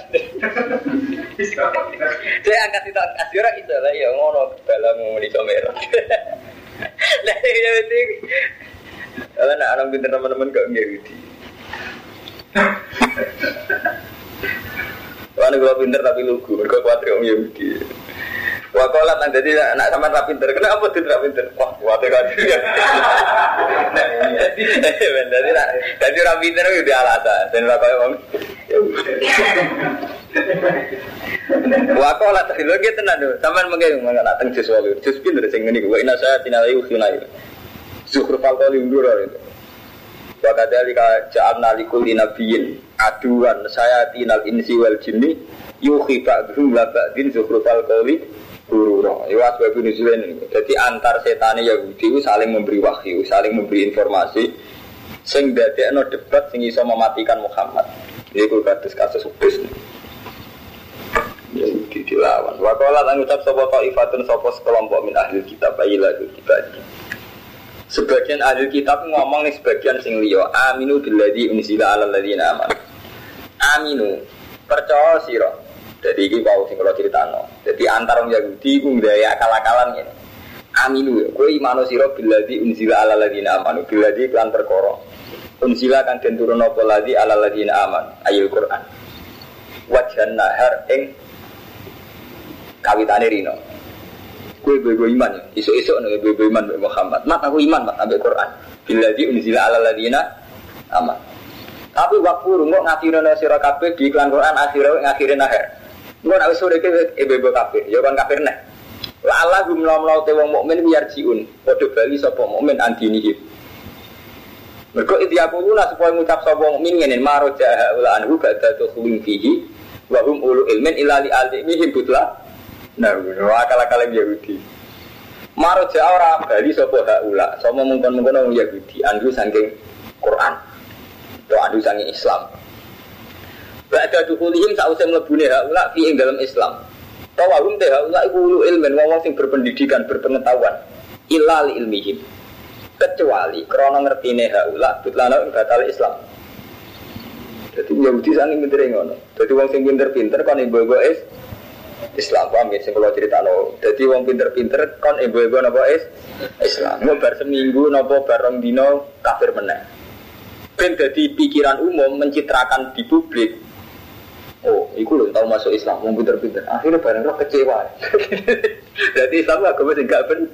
Saya angkat situ, kasih orang itu lah ya ngono dalam mau dicomer. Lah ya itu. Kalau nak orang pintar teman-teman gak ngerti. Ini kalau pinter tapi lugu, mereka khawatir om Yahudi. Wah, kalau nang jadi anak sama tak pinter, kenapa tuh tak pinter? Wah, khawatir kan dia. Jadi jadi orang pinter itu alasan, dan wah kalau om. Wah, kalau lah tadi lagi tenang tuh, sama mungkin mana nak teng jus walu, jus pinter sing ini, gue ina saya tina layu kunai. Zuhur falkoli undur itu. Wa kadzalika ja'alna likulli nabiyyin aduan saya tinal insi wal jinni yuhi ba'dhum la ba'din zukhrufal qawli gurura. Ya asbab ini. Jadi antar setan Yahudi saling memberi wahyu, saling memberi informasi sing dadekno debat sing iso mematikan Muhammad. Iku kados kasus Ubis. Yahudi dilawan. Wa qala lan ucap sapa taifatun sapa sekelompok min ahli kitab ayyila kitab. Sebagian ahli kitab ngomong nih sebagian sing liya, aminu billadzi unzila ala ladzina amanu. Aminu, percaya sira. Jadi iki wau sing kula critakno. Jadi antara wong Yahudi ku ndaya akal-akalan ngene. Aminu, kowe imano sira billadzi unzila ala ladzina amanu. Billadzi lan perkara. Unzila kan den turun apa ladzi ala ladzina amanu. Ayul Quran. Wajan nahar ing kawitane rino gue iman. Ya isu isu nih gue iman Muhammad. Mat aku iman mat ambil Quran. Bila di unzila ala ladina aman. Tapi waktu rungo ngakhirin sirah kafir di iklan Quran akhirnya ngakhirin akhir gue nak ke ibu ibu kafir ya kan kafir nih Allah gue melau melau tewang mukmin biar jiun kode bali sopo mukmin itu aku lula supaya ngucap sopo mukmin ngene maro jaha ula anhu ba'da tukhulin fihi wa ulu ilmin ilali alimihim butlah Nah, akal-akal Yahudi. Maro jauh ora bali sapa haula, sama mungkin-mungkin orang Yahudi andu saking Quran. Atau andu saking Islam. Ba'da dukulihim sausé mlebune haula fi ing dalam Islam. Tawahum teh haula iku ulu ilmen wong sing berpendidikan, berpengetahuan. Illa li ilmihim. Kecuali krana ngertine haula butlana ing batal Islam. Jadi Yahudi saking pintere ngono. Jadi wong sing pinter-pinter kon ibu-ibu is Islam paham ya, kalau cerita no. Jadi wong pinter-pinter kon ibu-ibu nopo is Islam. Mau bar seminggu nopo bareng dino kafir meneh. Ben jadi pikiran umum mencitrakan di publik. Oh, iku loh tahu masuk Islam, wong pinter-pinter. Akhirnya bareng roh kecewa. Jadi Islam agak sing gak ben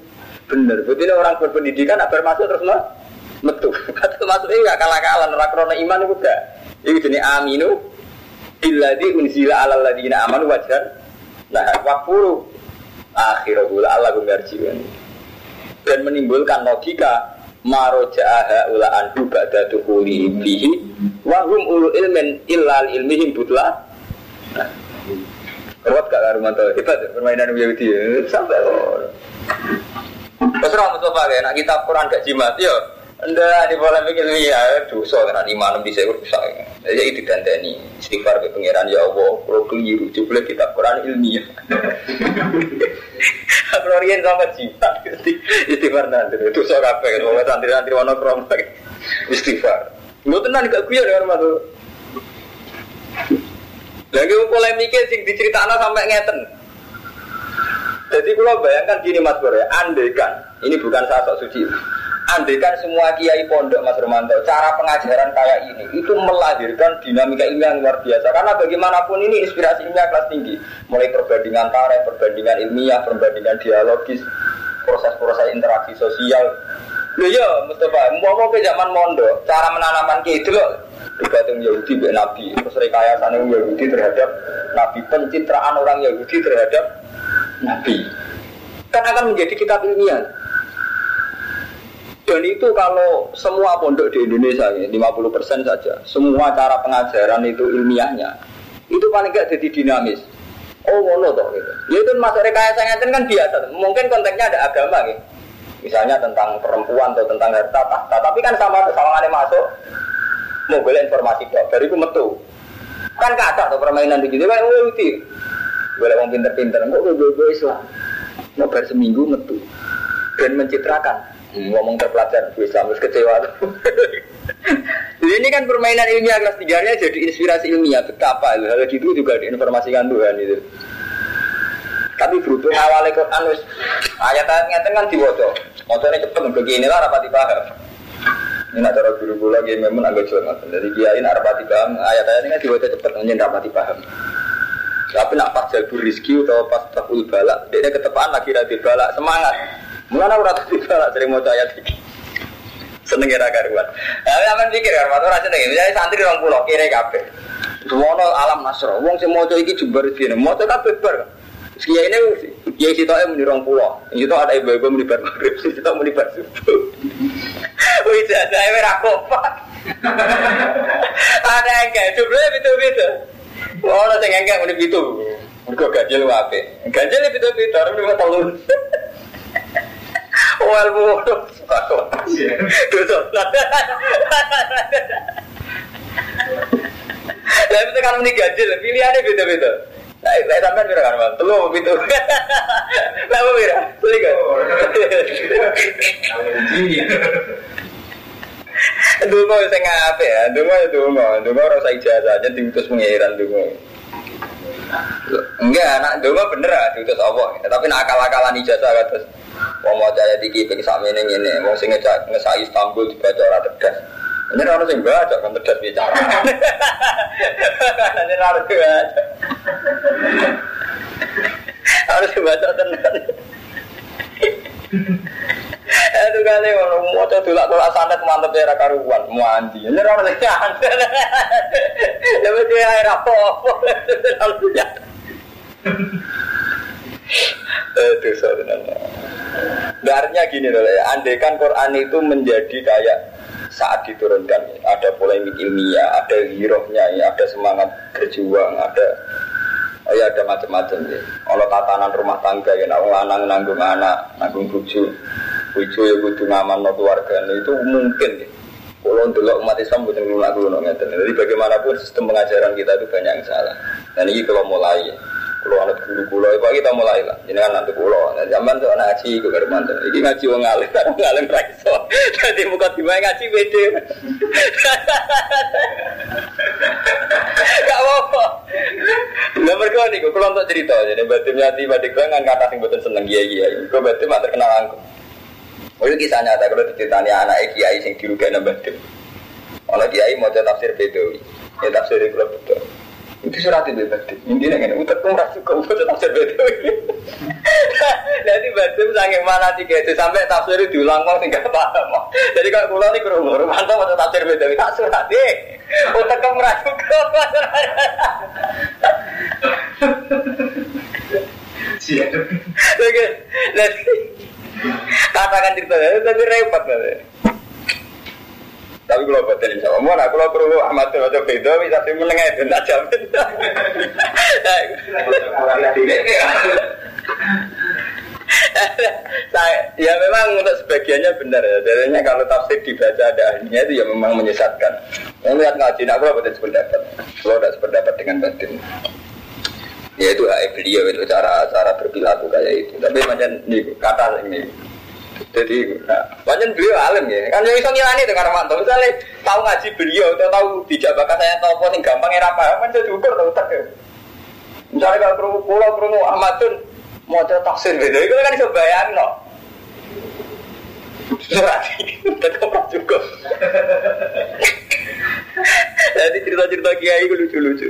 bener. Berarti orang berpendidikan agar masuk terus mah Metu. Termasuk ini gak kalah-kalah. Ora krono iman itu gak. Ini jenis aminu. Illadhi unzila ala ladina amanu wajar. Nah, wakfuru. Akhirul Allah gumgarjiwan. Dan menimbulkan logika maroja'aha ula anhu ba'da tuhuli bihi wahum ulu ilmin illal ilmihim butla nah, Kuat gak Karumanto? Hebat ya, permainan Yahudi ya. Sampai Terus orang Mustafa ya, nak kitab Quran gak jimat ya. Anda di polemik ilmiah, dosa karena lima enam bisa rusak. Jadi itu dandani istighfar ke pangeran ya Allah. Kalau keliru, coba kitab Quran ilmiah. Aku orian sama jimat, istighfar nanti. Dosa kafe, kalau santri-santri warna krom istighfar. Gue tenang gak kuya dengan rumah tuh. Lagi polemiknya sing diceritakan sampai ngeten. Jadi kalau bayangkan gini Mas Bro ya, kan ini bukan sosok suci. Kan semua kiai pondok Mas Romanto, cara pengajaran kayak ini itu melahirkan dinamika ilmiah yang luar biasa. Karena bagaimanapun ini inspirasi ilmiah kelas tinggi, mulai perbandingan tarikh, perbandingan ilmiah, perbandingan dialogis, proses-proses interaksi sosial. Loh ya Mustafa, mau ke zaman mondo, cara menanamkan kiai itu loh. Bergantung Yahudi be Nabi. Terus rekayasa Yahudi terhadap Nabi Pencitraan orang Yahudi terhadap Nabi. Kan akan menjadi kitab ilmiah dan itu kalau semua pondok di Indonesia ya, 50% saja Semua cara pengajaran itu ilmiahnya Itu paling gak jadi dinamis. Oh ngono toh gitu. Ya itu masuk rekayasa ngeten kan biasa Mungkin konteksnya ada agama gitu. Misalnya tentang perempuan atau tentang harta tahta Tapi kan sama sama masuk. Mau boleh informasi kok dari itu metu. Kan kata tuh permainan begitu kan uti boleh mau pinter-pinter kok gue Islam? Mau seminggu metu. Dan mencitrakan. Ngomong terpelajar gue Islam terus kecewa. Jadi ini kan permainan ilmiah kelas tiganya jadi inspirasi ilmiah. Betapa hal gitu juga diinformasikan Tuhan itu. Tapi berhubung awalnya Quran ayat-ayatnya kan diwodo motornya cepet begini lah rapati paham. Ini nak cara guru gula lagi memang agak curang. Jadi kiai nak rapati paham. Ayat-ayat ini kan dibaca cepat, hanya rapati paham. Tapi nak pas jalur rizki atau pas takul balak, dia ketepaan lagi rati balak. Semangat. Mulanya urat rati balak sering mau ayat ini. Seneng kira karuan. Ya, aman pikir kan, waktu rasa nih. Misalnya santri orang pulau kira kafe. Semono alam nasro. Wong sing mau iki jembar sini. Mau kabeh bar. Sekian ini, ya situ aja muni rong pulau. Itu ada ibu-ibu muni bar maghrib, situ muni bar subuh. Wih, saya merah kompak. Ada kayak jumlahnya itu-itu. Wah, orang yang enggak muni itu. Mereka ganjil wape. Ganjil itu-itu, orang lima tahun. Wal bodoh. Dosa. Tapi itu kan muni ganjil, pilihannya beda-beda. Nah, saya sampai pira kan, Bang? Telu pintu. Lah apa pira? Beli kan? Dungo sing ngape ya, dungo ya dungo, dungo rasa ijazah aja diutus pengiran dungo. Enggak, anak dungo bener lah diutus Allah. Tapi nak akal-akalan ijazah terus. Wong mau caya tiki pengen sak ini ini, wong sing ngesak Istanbul dibaca ora tegas. Ini harus yang baca kan tegas bicara. Ini harus baca. Harus baca tenang. Itu kali orang mau coba tulak tulak santet mantep ya karuan mandi. Ini orang yang santet. Ya betul air apa apa. Itu sebenarnya. Artinya gini loh ya, andekan Quran itu menjadi kayak saat diturunkan ada polemik ilmiah, ada girohnya, ya, ada semangat berjuang, ada oh ya ada macam-macam ya. Kalau tatanan rumah tangga ya, nak lanang nanggung anak, nanggung buju, buju ya butuh ngaman keluarga itu mungkin ya. Kalau untuk umat Islam butuh dulu ngeten. Jadi bagaimanapun sistem pengajaran kita itu banyak yang salah. Dan ini kalau mulai ya. Kalau anak guru kulo, itu kita mulai lah. Jadi kan nanti kulo, nah, zaman tuh ngaji, gue baru mantan. Ini ngaji wong ngalim, wong ngalim raiso. Jadi muka tiba ngaji beda. Gak apa-apa. Berkau nih, kalau untuk cerita, jadi batin nyati batik nggak kata sing betul seneng iya iya. Gue batin mah terkenal angku. Oh itu kisah nyata kalau diceritanya anak kiai sing dirugikan batin. Kalau kiai mau tafsir bedawi, ya tafsir itu betul. Itu surat itu tadi. Intinya kan, utak pun rasa kau baca tafsir betul. Jadi baca sangat mana tiga itu sampai tafsir itu diulang kok tinggal paham. Jadi kalau pulau ini kurung mantap baca tafsir betul. Tak surat deh. Utak kau merasa kau. Oke, katakan cerita, tapi repot. Tapi kalau batin insya Allah, mana kalau perlu Ahmad itu atau beda, bisa sih menengah itu tak jamin. Saya, ya memang untuk sebagiannya benar ya. Jadinya kalau tafsir dibaca ada ahlinya itu ya memang menyesatkan. Yang lihat ngaji, nah kalau batin sependapat, kalau tidak sependapat dengan batin. Ya itu hak beliau itu cara cara berperilaku kayak itu. Tapi macam ini kata ini jadi, banyak beliau alim ya. Kan yang bisa ngilani itu karena mantap. Misalnya tahu ngaji beliau atau tahu tidak bakal saya tahu pun gampang era apa, kan jadi ukur tahu tak ya. Misalnya kalau perlu pulau perlu Ahmadun mau ada taksir beda, itu kan bisa bayangin no. Berarti tetap cukup. Jadi cerita-cerita kiai itu lucu-lucu.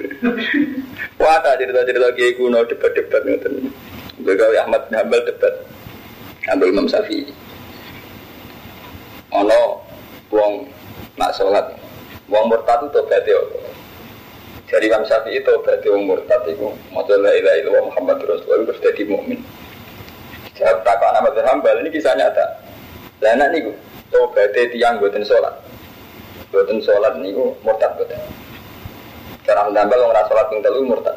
Wah, cerita-cerita kiai kuno debat-debat ngoten. Begawe Ahmad bin Hambal debat. Ambil Imam Syafi'i. Ono wong nak sholat, wong murtad itu tobat ya. Jadi Imam Syafi'i itu tobat wong murtad itu. Maca la ilaha illallah Muhammad Rasulullah terus jadi mukmin. Jawab takut bin Hambal ini kisah nyata. Lah anak niku tobat tiang buatin sholat. Buatin sholat niku murtad buatin. Cara menambah orang sholat yang telu murtad.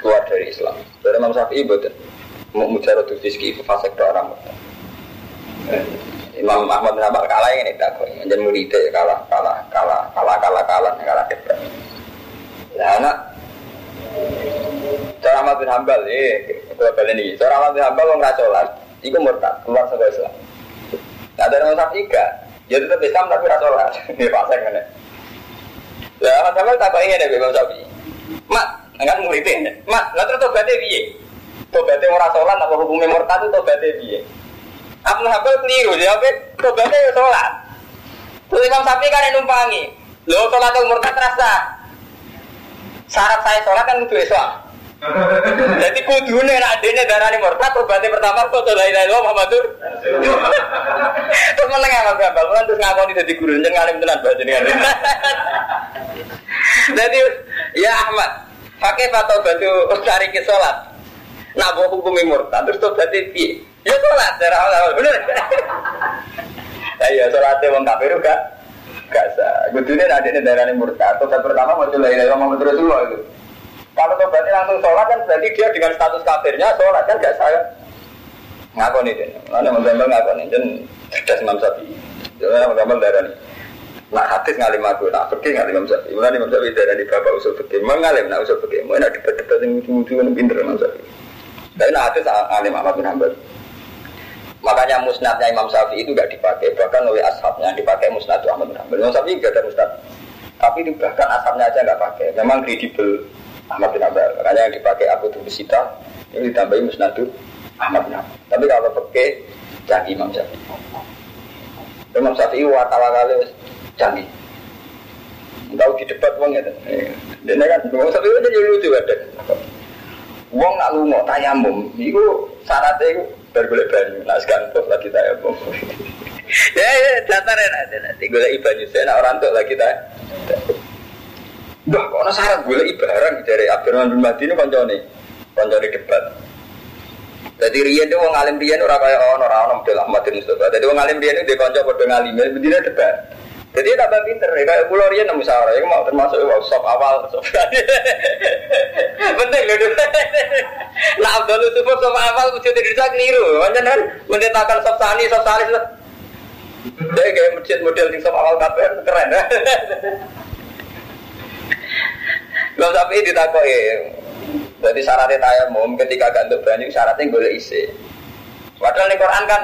Keluar dari Islam. Dari Imam Syafi'i buatin mau mujarot fiski fase ke orang. Imam Ahmad bin Hanbal kalah ini tak kok. Menjadi murid kalah kalah kalah kalah kalah kalah kalah hebat nah anak. Cara Ahmad bin Hanbal eh kalau kali ini. Cara Ahmad bin Hanbal orang rasolat itu murtad keluar sebagai Islam. Nah dari Imam Syafi'i ya tetap Islam tapi rasolat ini fase kan ya Ahmad Hanbal tak kok ini deh Imam Syafi'i. Mak enggak muridnya. Mak nggak terus tobatnya dia tobatnya orang sholat apa hukumnya murtad itu tobatnya dia. Abu Hambal keliru jawabnya tobatnya ya sholat. Terus Imam Sapi kan yang numpangi. Lo sholat itu murtad terasa syarat saya sholat kan itu Islam jadi kudune nak adene darani murtad tobatnya pertama kok la ilaha illallah Muhammadur terus meneng Abu Hambal kan terus ngakoni dadi guru jeneng alim tenan bajane jadi ya Ahmad. Pakai fatwa batu cari ke sholat Nak bawa hukumnya murtad terus berarti piye? Ya sholat cara awal bener. Nah iya sholatnya wong kafir juga gak sah. Kudunya ada di daerah ini murtad. Tobat pertama mau coba ilahi Muhammad Rasulullah itu. Kalau tobatnya langsung sholat kan berarti dia dengan status kafirnya sholat kan gak sah. Ngakoni deh. Mana menggambar ngakoni. Dan cerdas Imam Syafi'i. Jadi menggambar daerah ini. Nak hadis ngalim aku, nak fikih ngalim Imam Syafi'i. Mulai Imam Syafi'i dari di bapak usul fikih. Mengalim nak usul fikih. Mau nak debat-debat yang lucu-lucu yang pinter Imam Syafi'i. Tapi nah hadis alim Ahmad bin Hanbal. Makanya musnadnya Imam Syafi'i itu tidak dipakai, bahkan oleh ashabnya dipakai musnad Ahmad bin Hanbal. Imam Syafi'i tidak ada musnad, tapi itu bahkan ashabnya aja nggak pakai. Memang kredibel Ahmad bin Hanbal. Makanya yang dipakai Abu Turbisita ini ditambahi musnad Ahmad bin Hanbal. Tapi kalau pakai canggih Imam Syafi'i. Imam Syafi'i watawal kali canggih. Tahu di debat wong ya. Dan kan Imam Syafi'i itu jadi lucu ada. Wong nak lungo tayamum, itu syaratnya itu bergolek banyu. Nah sekarang tuh lagi tayamum. ya, ya, datar ya nanti golek banyu. Saya nak orang tuh lagi tayamum. Dah, kok syarat golek barang dari Abdurrahman bin Mahdi ini koncone, koncone debat. Jadi Rian itu wong alim Rian ora kaya ono ora ono model Ahmad bin Mustafa. Jadi alim Rian itu dia kanca padha ngalim, bendina debat. Jadi tambah pinter, ya kayak pulau Rian nemu musyawarah, ya mau termasuk wow, sop awal, sop penting loh. Nah Abdul Yusuf sop awal mesti tidak bisa keliru, macam kan mendetakan sop sani, sop sani itu. Jadi kayak masjid model di sop awal kafe keren. Gak sampai ditakoi. Jadi syaratnya tayamum ketika gak untuk banyu syaratnya boleh isi. Padahal di Quran kan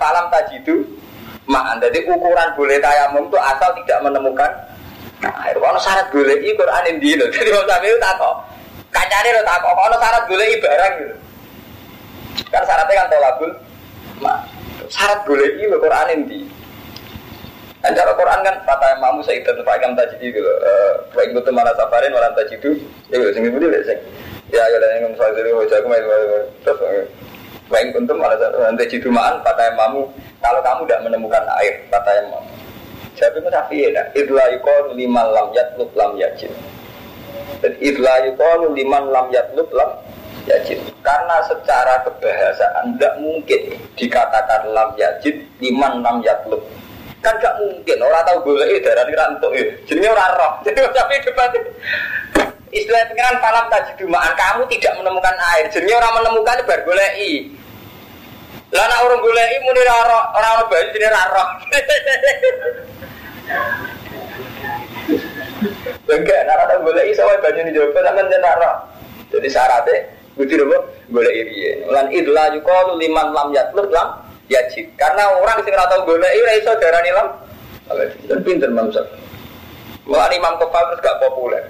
falam tajidu maan. Jadi ukuran boleh tayamum itu asal tidak menemukan Nah, kalau syarat boleh i Quran ini. Jadi mau sampai itu takok. Kacanya lo takok. Kalau syarat boleh i barang gitu. Kan syaratnya kan tolabul. Nah, syarat boleh i Quran ini. Nah, cara Quran kan kata mamu saya itu pakam tajid itu loh. Baik betul mana safarin malam tajid itu. Ya sing itu deh sing. Ya ya yang misalnya dari wajah aku main terus. Baik betul mana safarin tajid itu maan kata mamu. Kalau kamu tidak menemukan air kata mamu. Jadi sapi ya. Idla yukon lima lam yatlub lam yajid. Dan idla yukon lima lam yatlub lam yajid. Karena secara kebahasaan tidak mungkin dikatakan lam yajid liman lam yatlub kan gak mungkin orang tahu boleh darah ini rantuk ya jadi orang roh jadi tapi debat istilah pengiran falam tadi dumaan kamu tidak menemukan air jadi orang menemukan baru boleh i lah nak orang boleh i muni raro orang bayi jadi raro enggak nak orang boleh i soalnya baju ini jawab sama jadi raro jadi syaratnya Bukti dulu, boleh iri. Lan idla yukalu liman lam yatlub lam yajib. Karena orang sing ora tau golek ora iso darani lam. Dan pinter Syafi'i. Wah Imam Kofal terus gak populer.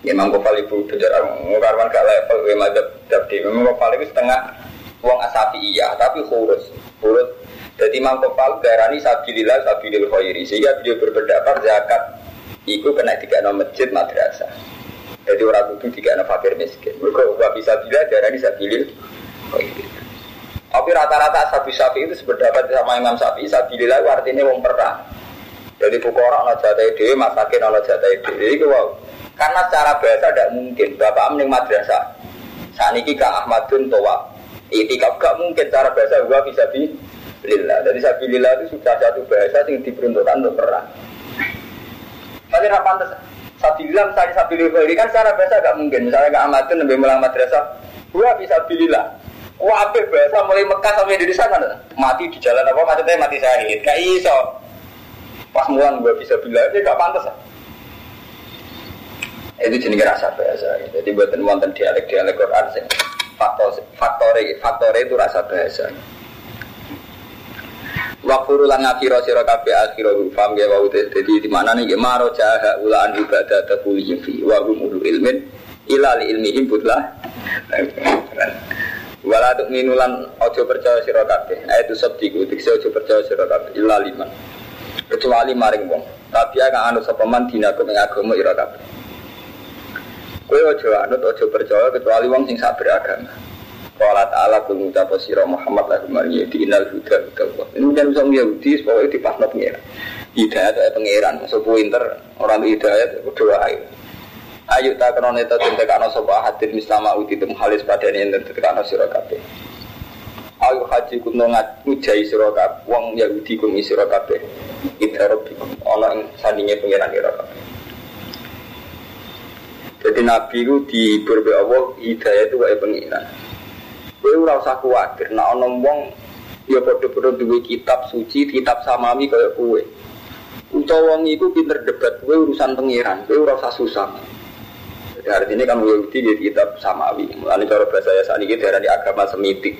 Imam Kofal ibu bejar karwan gak level gue madep dabdi. Imam Kofal itu setengah uang asafi iya, tapi khurus. Khurus. Jadi Imam Kofal darani sabilillah sabilil khairi. Sehingga beliau berpendapat zakat Iku kena tiga nomor masjid madrasah. Jadi orang kudu tiga nomor fakir miskin. Mereka bisa bila darani sabilil khairi. Tapi rata-rata sapi sapi itu sependapat sama Imam Sapi. Itu artinya wong perang. Jadi orang ono jatah ide, masakin ono jatah ide. Itu wow. Karena secara bahasa tidak mungkin. Bapak mending madrasah. Saat ini ke Ahmadun Towa. Itikaf gak mungkin cara bahasa gua bisa di lillah. Jadi sapi lillah itu sudah satu bahasa yang diperuntukkan untuk perang. Tapi rapan sapi lillah misalnya sapi lillah kan secara bahasa gak mungkin. Misalnya ke Ahmadun lebih mulang madrasah, gua bisa pilihlah. Wah, apa bahasa mulai Mekah sampai di sana mati di jalan apa maksudnya mati syahid. Kayak iso. Pas mulang gue bisa bilang ini gak pantas. Itu jenis rasa bahasa. Jadi buat wonten dialek-dialek Quran sing faktor faktor faktor itu rasa bahasa. Wakfuru lan ngakiro sira kabeh akhira fam ya wau dadi di mana nih maro jaha ulaan ibadah tabuli fi wa hum ilmin ila ilmihim butlah. Wala tuk minulan ojo percaya sira kabeh. Ayat sabdiku dikse ojo percaya sira kabeh illa liman. Kecuali maring wong. Tapi akan anu sapa man dinaku ing. Kowe ojo anut ojo percaya kecuali wong sing sak beragama. Qala ta'ala kul ngucap sira Muhammad la mari di inal huda huda. Ini kan usah Yahudi pokoke dipasno pengiran. Hidayat itu pengiran, so pinter orang hidayat berdoa ae. Ayo tak kenal neta tentang kano sopa hadir misalnya uti tem halis pada ini dan tentang kano sirokabe. Ayo haji kuno ngujai sirokabe, wong Yahudi kumi sirokabe. Ida robi ono yang sandingnya pengiran sirokabe. Jadi Nabi itu di berbe Allah hidayah itu kayak pengiran. Kowe ora usah kuwatir, nek ana wong ya padha-padha duwe kitab suci, kitab samawi kaya kowe. Utawa wong iku pinter debat kowe urusan pengiran, kowe ora usah susah. Jadi artinya kan Yahudi di kitab samawi. Mulanya cara bahasa ya saat ini di agama semitik.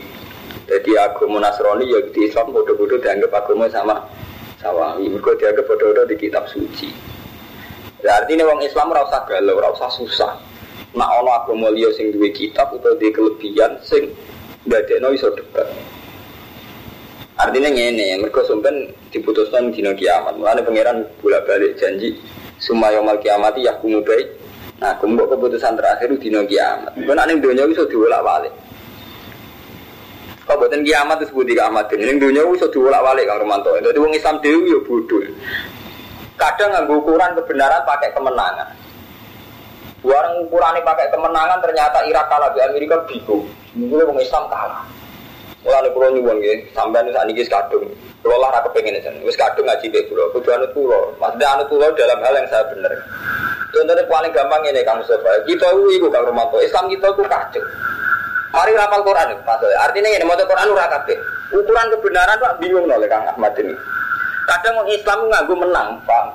Jadi agama Nasrani Yahudi Islam bodoh-bodoh dianggap agama sama samawi. Mereka dianggap bodoh-bodoh di kitab suci. Ya, artinya orang Islam rasa galau, rasa susah. Nah Allah agama liya sing duwe kitab atau di kelebihan sing ndadekno iso debat. Artinya ngene, mereka sumpen diputuskan di kiamat. Mulanya pangeran bolak-balik janji Sumayomal kiamati yahkumu baik Nah, kumpul keputusan terakhir di kiamat. Gue nanti dunia bisa diulak balik. Kau buatin kiamat itu sebut kiamat. Ini dunia bisa diulak balik kang Romanto. Jadi wong Islam dewi ya bodoh. Kadang nggak ukuran kebenaran pakai kemenangan. Warang ukuran ini pakai kemenangan ternyata Irak kalah di Amerika bingung. Mungkin wong Islam kalah. Mulai pulau nyuwun gitu, sampai nih saat ini kadung. Pulau lah aku pengen wis kadung ngaji deh pulau. Kudu anut pulau, maksudnya anut pulau dalam hal yang saya benar. Contohnya paling gampang ini Kang Mustafa. Kita itu Kang Romanto. Islam kita itu kacau. Mari rapal Quran maksudnya. Artinya ini mau Quran ora kabeh. Ukuran kebenaran Pak bingung oleh Kang Ahmad ini. Kadang orang Islam nganggo menang, paham?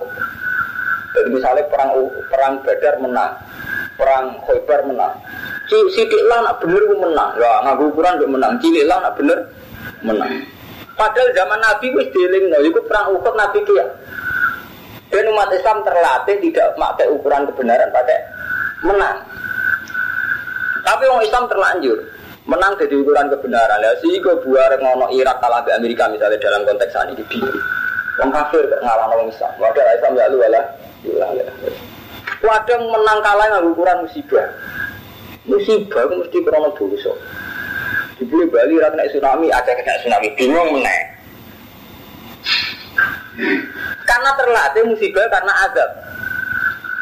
Jadi misalnya perang perang Badar menang, perang Khaybar menang. Lah nak bener menang. Ya nganggo ukuran untuk menang. Cilik lah nak bener menang. Padahal zaman Nabi wis dieling, itu perang Uhud Nabi dia dan umat Islam terlatih tidak pakai ukuran kebenaran, pakai menang. Tapi orang Islam terlanjur menang jadi ukuran kebenaran. Ya sih gue buar ngono Irak kalah di Amerika misalnya dalam konteks ini. Wong kafir kok ngalah wong Islam. Padahal Islam ya lu wala. Kadang menang kalah nggak ukuran musibah. Musibah itu mesti krono dosa. Dibeli Bali ra tsunami, aja kena tsunami, bingung meneh. Karena terlatih musibah karena azab.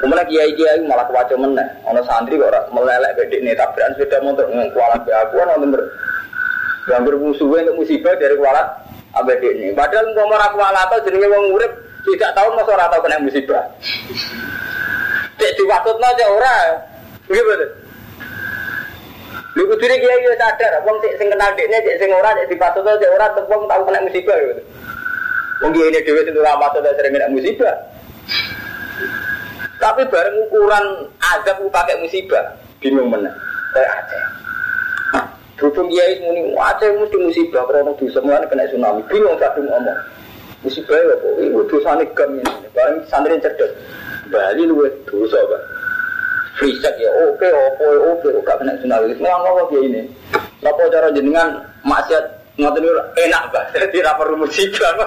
Kemudian kiai kiai malah kewaca meneh. Ono santri kok melelek bedek nih tabrakan sepeda motor dengan kualat be aku ono bener. Gambir musuhnya untuk musibah dari kualat abad ini. Padahal nggak mau kualat atau jenenge wong urip tidak tahu masa ora tahu kena musibah. Cek diwakutno aja ora. Nggih betul. Lu kudune kiai yo sadar, wong sing sing kenal dekne cek sing ora cek dipatutno cek ora wong tahu kena musibah gitu. Wong kiai dhewe sing ora patut sering kena musibah. Tapi bareng ukuran azab pakai musibah, bingung mana? Kayak Aceh. Berhubung kiai muni Aceh mesti musibah karena dosa mulane kena tsunami. Bingung kadung ngomong. Musibah ya kok itu dosane gam ini. Bareng santri cerdas. Bali luwe dosa, Pak. Friset ya oke, oke, oke, gak kena tsunami. Nang apa kiai ini? Napa cara jenengan maksiat ngoten enak, Pak. Jadi ra perlu musibah.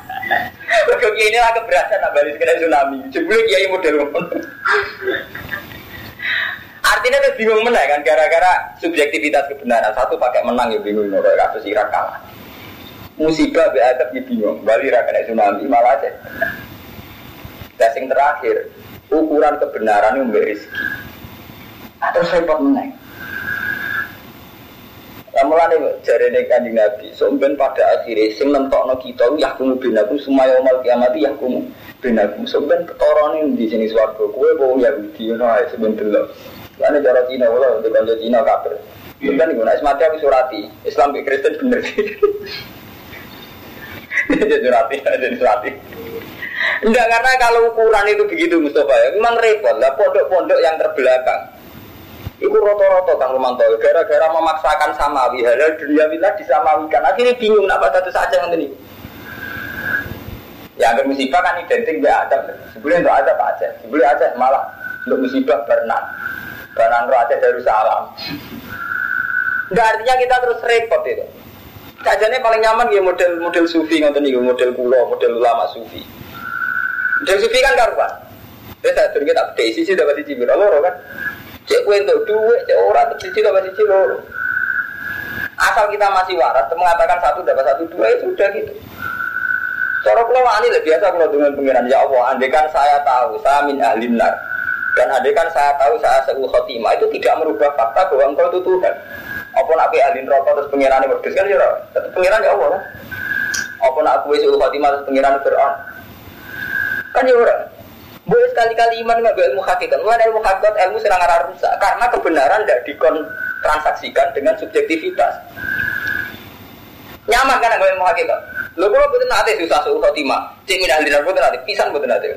Mereka kiai ini lah keberatan nak balik kena tsunami. Jebule kiai model Artinya dia bingung menang kan gara-gara subjektivitas kebenaran. Satu pakai menang ya bingung nopo kasus Irak kalah. Musibah be adab ya bingung. Bali ra kena tsunami malah aja. Yang terakhir, ukuran kebenaran itu mbak rezeki. Atau repot menang. Mulane jare nek kanjeng Nabi, somben pada akhirnya sing nentokno kita yahkumu binakum sumaya yaumul kiamat yahkumu binakum. Somben ketorone di sini kowe wong Yahudi ngono ae sampeyan delok. Lane cara Cina wala untuk kanca Cina kafir. Kan iku nek mati aku surati, Islam ke Kristen bener sih. Jadi surati, jadi surati. Enggak karena kalau ukuran itu begitu Mustafa ya, memang repot lah pondok-pondok yang terbelakang Iku roto-roto Kang Romanto, gara-gara memaksakan samawi, halal dunia bila disamawikan. Akhirnya bingung, kenapa satu saja yang ini. Ya, agar musibah kan identik dengan adab. Sebelum untuk adab aja, sebelum aja malah untuk musibah berenang. Berenang roh aja dari salam. Enggak artinya kita terus repot itu. Kajanya paling nyaman ya model model sufi ngonten nih, model pulau, model ulama sufi. Model sufi kan karuan. Saya tak kita update sisi dapat sisi berapa kan? Cek kue untuk duit, cek orang siji dapat siji loro. Asal kita masih waras, mengatakan satu dapat satu dua itu sudah gitu. Cara kalau wani lah biasa kalau dengan pengiran ya Allah, andekan saya tahu saya min ahli nar dan andekan saya tahu saya seul khotimah itu tidak merubah fakta bahwa engkau itu Tuhan. Apa nak pe ahli rokok terus pengiran yang berdua kan ya tetap pengiran ya Allah. Apa nak aku seul khotimah terus pengiran Fir'aun kan ya orang. Boleh sekali-kali iman nggak ilmu hakikat. Mulai ilmu hakikat ilmu serang arah rusak karena kebenaran tidak dikontransaksikan dengan subjektivitas. Nyaman kan ilmu hakikat. Lo kalau betul nanti susah suhu khotimah. Cik minah linar betul nanti pisan betul nanti.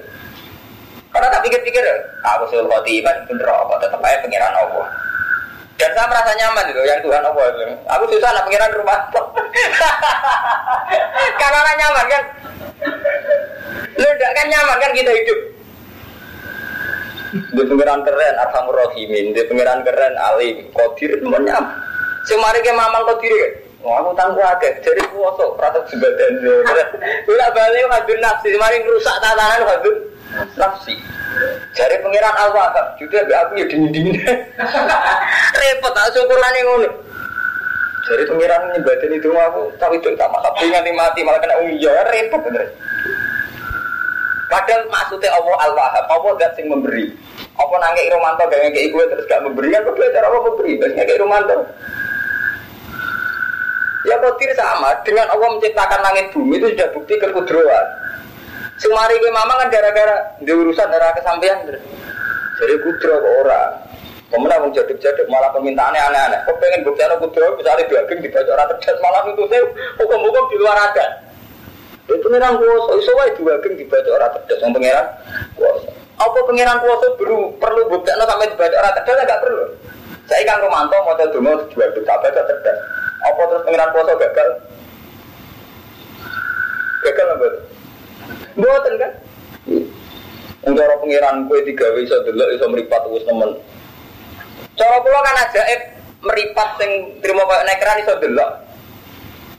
Karena tak pikir-pikir, aku suhu khotimah bener apa tetap aja pengiran Allah. Dan saya merasa nyaman itu yang Tuhan Allah itu. Aku susah nak pengiran rumah. Karena nyaman kan. Lu tidak kan nyaman kan kita hidup. Di pengiran keren, Arhamur Rahimin, di pengiran keren, Alim, Qadir, semuanya. Semari ke mamang Qadir ya. Wah, aku tangguh aja, jadi kuasa, pratok sebadan. Bila balik hadir nafsi, semari rusak tatanan hadir nafsi. Jadi pengiran Al-Wahab, juga aku ya dingin-dingin. Repot, tak syukuran yang ngono. Jadi pengiran nyebatin itu aku, tapi itu tak malah nganti mati, malah kena umiyah, repot bener. Padahal maksudnya Allah Al-Wahab, Allah gak sing memberi. Apa nangke Romanto gak ngekei gue terus gak memberi, kan beda cara apa memberi, gak ngekei Romanto. Ya kotir sama, dengan Allah menciptakan langit bumi itu sudah bukti kekudroan. Semari ke mama kan gara-gara di urusan darah kesampaian. Jadi kudro ke orang. Kemudian mau jaduk-jaduk malah permintaannya aneh-aneh. Kok pengen bukti anak kudro, misalnya daging dibaca orang terjadi malah itu saya hukum-hukum di luar adat. Itu pengiran kuasa, iso wae daging dibaca orang terjadi. Yang pengiran kuasa. Apa pengiran kuasa perlu perlu bukti sampai dibaca orang terjadi enggak perlu. Saya kan Romanto model dulu dua juta baca cerdas. Apa terus pengiran kuasa gagal? Gagal apa? Buatan kan? Untuk orang pengiran kue tiga bisa dulu bisa meripat us temen. Cara pulau kan aja eh meripat sing terima kayak nekeran iso dulu.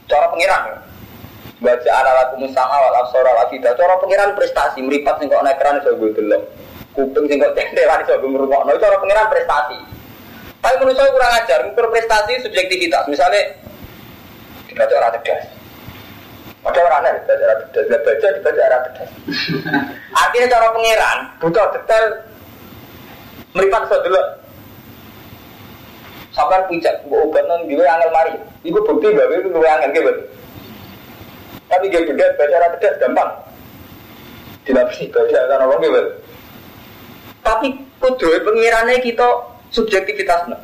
Cara pengiran. Baca anak laku musama wal absara wal afida. Cara pengiran prestasi meripat sing kok naik keran iso gue delok. Kuping sing kok tendelan iso gue ngrungokno. Cara pengiran prestasi. Tapi menurut saya kurang ajar, ngukur prestasi subjektivitas. Misalnya dibaca orang cerdas. Ada orang aneh dibaca orang cerdas, nggak baca dibaca orang cerdas. Artinya cara pengiran butuh detail meripat iso delok. Sampai puncak, gue obat nang gue angel mari. Iku bukti bahwa itu gue angel gitu. Tapi dia beda baca arah tegas gampang. Tidak bisa baca orang gitu. Tapi kudroy pengirannya kita subjektivitas no.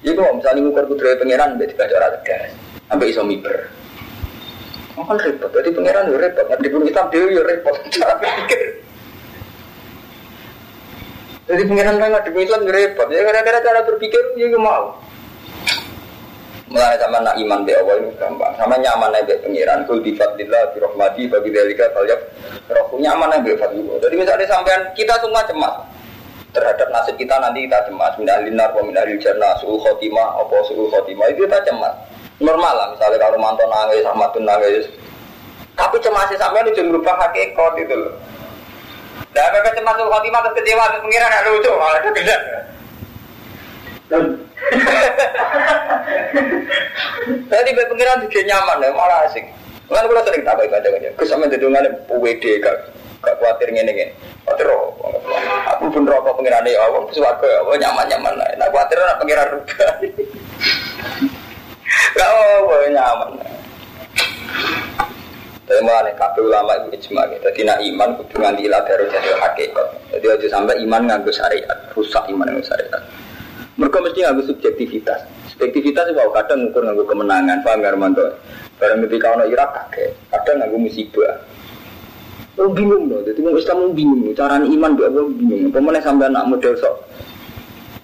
Itu misalnya ngukur kudroy pengiran baca arah tegas sampai iso miber. Oh, kan repot, jadi pengiran ya repot, nanti pun Islam dia ya repot, cara berpikir. Jadi pengiran kan nggak Islam ya repot, ya gara-gara cara berpikir ya mau. Mulai sama nak iman be Allah itu gampang. Sama nyaman be pengiran. Kul di fadlillah bi rahmati bagi dalika falyab. Rohku nyaman be fadlillah. Jadi misalnya sampean kita semua cemas terhadap nasib kita nanti kita cemas. Minah linar minah jannah suul khotimah apa suul khotimah itu kita cemas. Normal lah misalnya kalau mantan nangis sama tuh nangis. Tapi cemasnya sampean itu merubah hakikat itu loh. Nah, apa cemas suul khotimah terus kecewa terus pengiran ada lucu malah kegedean. Tadi be pengiran juga nyaman ya, malah asik. Kan kalau sering tak aja kan ya. Kesampe dedungan PWD gak gak khawatir ngene ngene. Khawatir. Aku pun rokok pengiran ya Allah, suwarga ya Allah nyaman-nyaman lah. Nah khawatir ora pengiran ruga. Gak apa nyaman. Tapi malah kabeh ulama itu ijma gitu. Jadi nak iman kudu nganti ila baru jadi hakikat. Jadi aja sampai iman nganggo syariat, rusak iman nganggo syariat. Mereka mesti nganggo subjektivitas. Subjektivitas itu kadang ngukur nganggo kemenangan, paham gak Armando? Barang ketika ono Irak kaget, kadang nganggo musibah. Oh bingung loh, jadi mau Islam bingung, cara iman dia Allah bingung. Pemenang sampai anak model sok,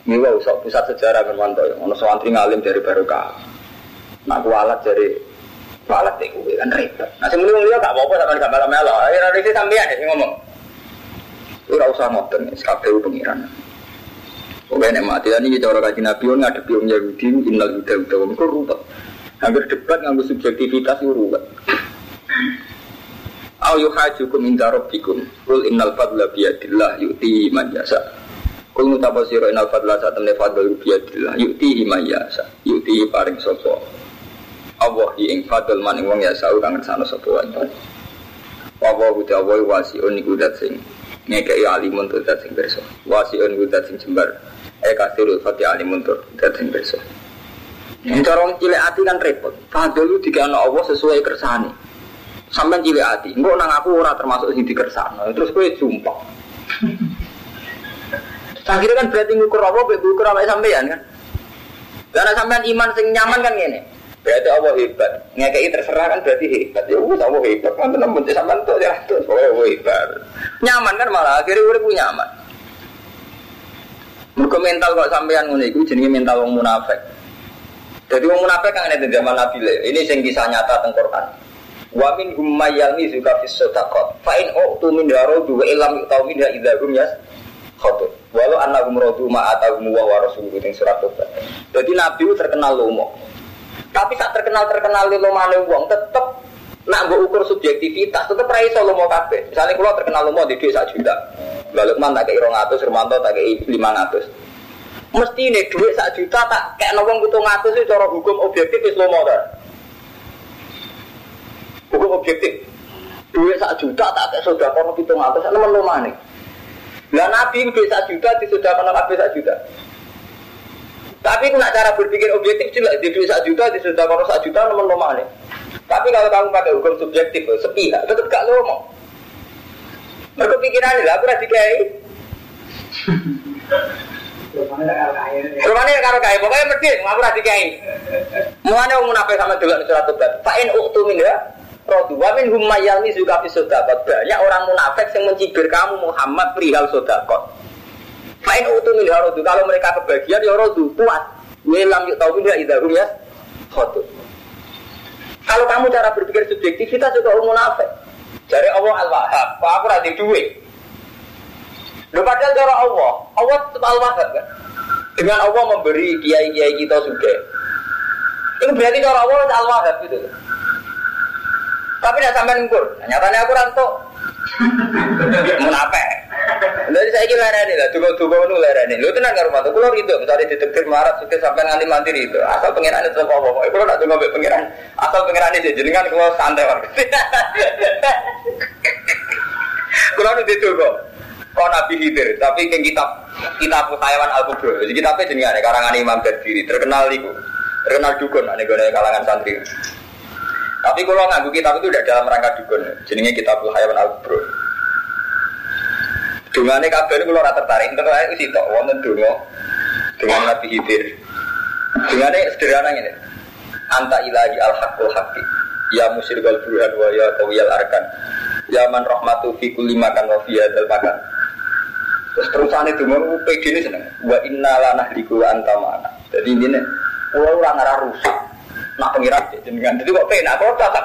Miwa sok pusat sejarah Armando, ono santri ngalim dari barokah. Nak kualat dari deh gue kan repot. Nah sebelum dia gak apa-apa sama gak malam melo, akhirnya itu sampean deh ngomong. Itu usah nih, SKPU pengiran. Oke, nek mati ini cara kaji Nabi on ngadepi wong Yahudi innal huda huda wong kok. Hampir debat nganggo subjektivitas itu ruwet. Au yuhajukum inda rabbikum Qul innal fadla biyadillah yu'tihi man yasha. Qul mutapa innal fadla satamne fadl biyadillah yu'tihi man yasha. Yu'tihi paring sapa. Allah ing fadl man ing wong yasha kang ngersano sapa wae. Wa wa huda wa wasiun iku dat sing ngekei alimun tuh dat sing berso. Wasiun iku dat sing jembar. Eh kasirul fati alimun tur dateng besok. Ini cara cilik hati kan repot. Fadl itu dikana Allah sesuai kersane. Sampai cilik hati, enggak nang aku ora termasuk sing dikersano. Terus gue sumpah. Akhirnya kan berarti ngukur apa, ngukur apa sampean kan? Karena sampean iman sing nyaman kan gini. Berarti Allah hebat. Ngekei terserah kan berarti hebat. Ya wis Allah hebat. Kan tenan benci sampean tuh ya Allah hebat. Nyaman kan malah akhirnya udah punya nyaman. Mereka mental kok sampean ngono iku jenenge mental wong munafik. Jadi wong munafik kan ada zaman Nabi le. Ini sing kisah nyata teng Quran. Wa min hum mayyalmi zuka fis sadaqat. Fa in min darudu wa illam yu'tau minha idza hum yas khotut. Walau annahum radu ma atahum wa rasuluhu surat Tobat. Jadi Nabi terkenal lomo. Tapi saat terkenal terkenal lomane wong tetep nak mbok ukur subjektivitas tetep ra iso lomo kabeh. Misalnya kalau terkenal lomo di 1 juta. Lalu man tak kayak 200, Romanto tak kayak 500. Mesti ini duit 1 juta tak kayak nawang butuh ngatus itu cara hukum objektif itu lomo kan? Hukum objektif. Duit 1 juta tak kayak sudah kono butuh ngatus, teman nih. Lah Nabi duit 1 juta di sudah kono 1 juta. Tapi nak cara berpikir objektif jelas di duit 1 juta di sudah 1 juta teman nih. Tapi kalau kamu pakai hukum subjektif sepihak tetap gak lomo. Mereka pikiran lah, aku rasa dikai. Rumahnya karo kaya, pokoknya mesti aku rasa dikai. Mulanya mau munafik sama dulu surat tobat. Fa'in uktu min ya, rodu wa min hum mayalmi juga fi sodakot. Banyak orang munafik yang mencibir kamu Muhammad perihal sodakot. Fa'in uktu min ya rodu, kalau mereka kebagian ya rodu, kuat. Welam yuk min ya idahum ya, khotu. Kalau kamu cara berpikir subjektif, kita juga munafik. Dari Allah Al-Wahhab, kok aku rada duit. Lu padahal cara Allah, Allah tetap Al-Wahhab kan? Dengan Allah memberi kiai-kiai kita juga. Ini berarti cara Allah Al-Wahhab gitu. Tapi tidak sampai ngukur. Nyatanya aku ranto. Menapa? Jadi saya kira ini lah, juga juga nu lereni. Lu tenang karo mantu, kulo itu misalnya detektif marat suka sampai nganti mati itu. Asal pengiran itu apa apa. Kulo nak tunggu pengiran. Asal pengiran itu jenengan kulo santai wae. Kulo nu ditunggu. Kau Nabi Hidir, tapi yang kitab kitab Hayawan Al Kubro. Jadi kitabnya jenengan karangan Imam Berdiri, terkenal itu, terkenal dukun, ane gue kalangan santri. Tapi kalau nganggu kitab itu tidak dalam rangka dukun, jenenge kitab Hayawan Al Kubro. Dungane kabeh niku ora tertarik, entek ae wis tok wonten donga dengan Nabi Hidir. Dungane sederhana ngene. Anta ilahi al haqqul haqqi. Ya musyrikal burhan wa ya qawiyal arkan. Ya man rahmatu fi kulli makan wa fi hadzal makan. Terus terusane donga PD ini seneng. Wa inna la nahliku anta mana. Jadi ini kula ora ngarah rusak. Nak pengiran jenengan. Jadi kok penak kok tak.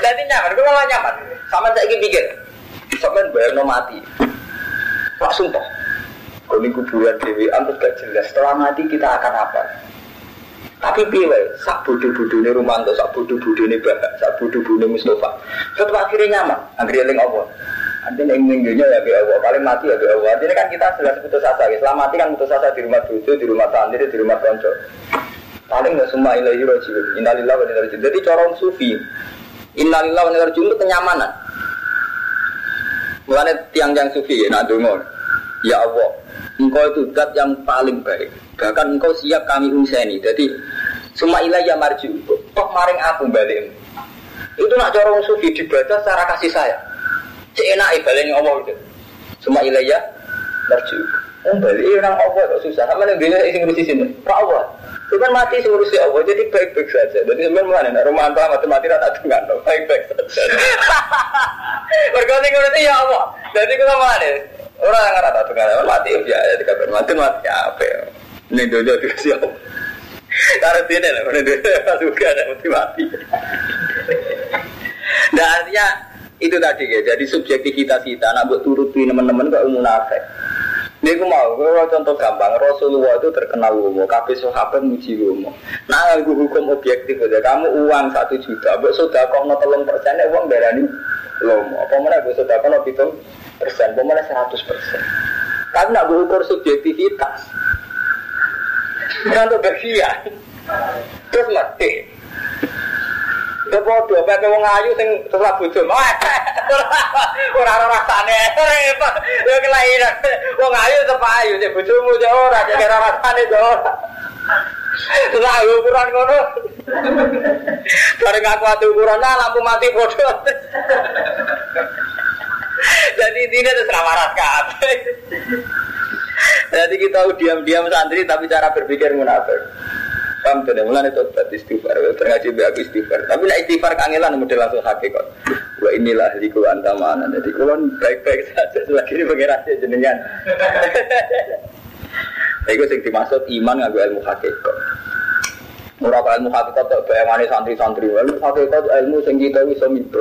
Jadi nyaman, malah nyaman. Sama saya pikir, Sampai bayar no mati. Sumpah. Kalau ini kuburan Dewi terus gak jelas. Setelah mati kita akan apa? Tapi piye sak bodoh-bodoh ini Romanto, sak bodoh-bodoh ini Bapak, sak bodoh-bodoh ini Mustafa. Setelah akhirnya nyaman, akhirnya yang Allah. Nanti yang minggunya ya ke Allah, paling mati ya ke Allah. Artinya kan kita jelas putus asa, ya. Setelah mati kan putus asa di rumah tujuh, di rumah santri, di rumah konco. Paling nggak semua ilahi rojiun. Innalillah wa inna Jadi corong sufi. Innalillah wa inna itu kenyamanan. Mulanya tiang-tiang sufi ya, nak Ya Allah, engkau itu zat yang paling baik. Bahkan engkau siap kami unseni. Jadi, semua ilah ya marju. Kok maring aku balik. Itu nak corong sufi dibaca secara kasih saya. Enak ibadah Allah itu. Semua ilah ya marju. Oh balik orang Allah kok susah. Sama yang dia isi ngurusi sini. Pak Allah. Cuman mati ngurusi Allah jadi baik-baik saja. Jadi sebenarnya mana? Rumah anta mati mati rata tengah. Baik-baik saja. Berkata ngurusi ya Allah. Jadi kita mana? Orang yang rata tengah. Mati ya. Jadi kabar mati mati apa? Ini dojo dikasih Allah. Karena sini lah. Ini dojo juga ada mati mati. Nah artinya itu tadi ya. Jadi subjektivitas kita. Nak buat turutin teman-teman kok umum Ini aku mau, kalau contoh gampang, Rasulullah itu terkenal umum, kabeh sahabat muji umum. Nah, aku hukum objektif aja, kamu uang satu juta, buat sudah no telung persen, uang berani lomo. Apa mana gue sudah kok no hitung persen, apa mana seratus persen. Tapi nak gue ukur subjektivitas, untuk bagian, terus mati. Kepodo, pepe wong ayu sing setelah bojo. Ora ora rasane. Repot. Yo kelairan. Wong ayu tetep ayu, cek bojomu cek ora, cek ora rasane cek ora. Lah ukuran ngono. Bareng aku atu ukuran nah lampu mati bodoh. Jadi ini itu selamat kabeh. Jadi kita diam-diam santri tapi cara berpikir munafik. Paham tuh, mulai itu berarti istighfar, terngaji be aku istighfar. Tapi nak istighfar kangelan model langsung hakikat. Wah inilah liku anta mana. Jadi kulon baik-baik saja selagi ini pengiran jenengan. Itu sing dimaksud iman ngaku ilmu hakikat. Murah ilmu hakikat tak bayangane santri-santri. Ilmu hakikat ilmu sing kita bisa mimpi.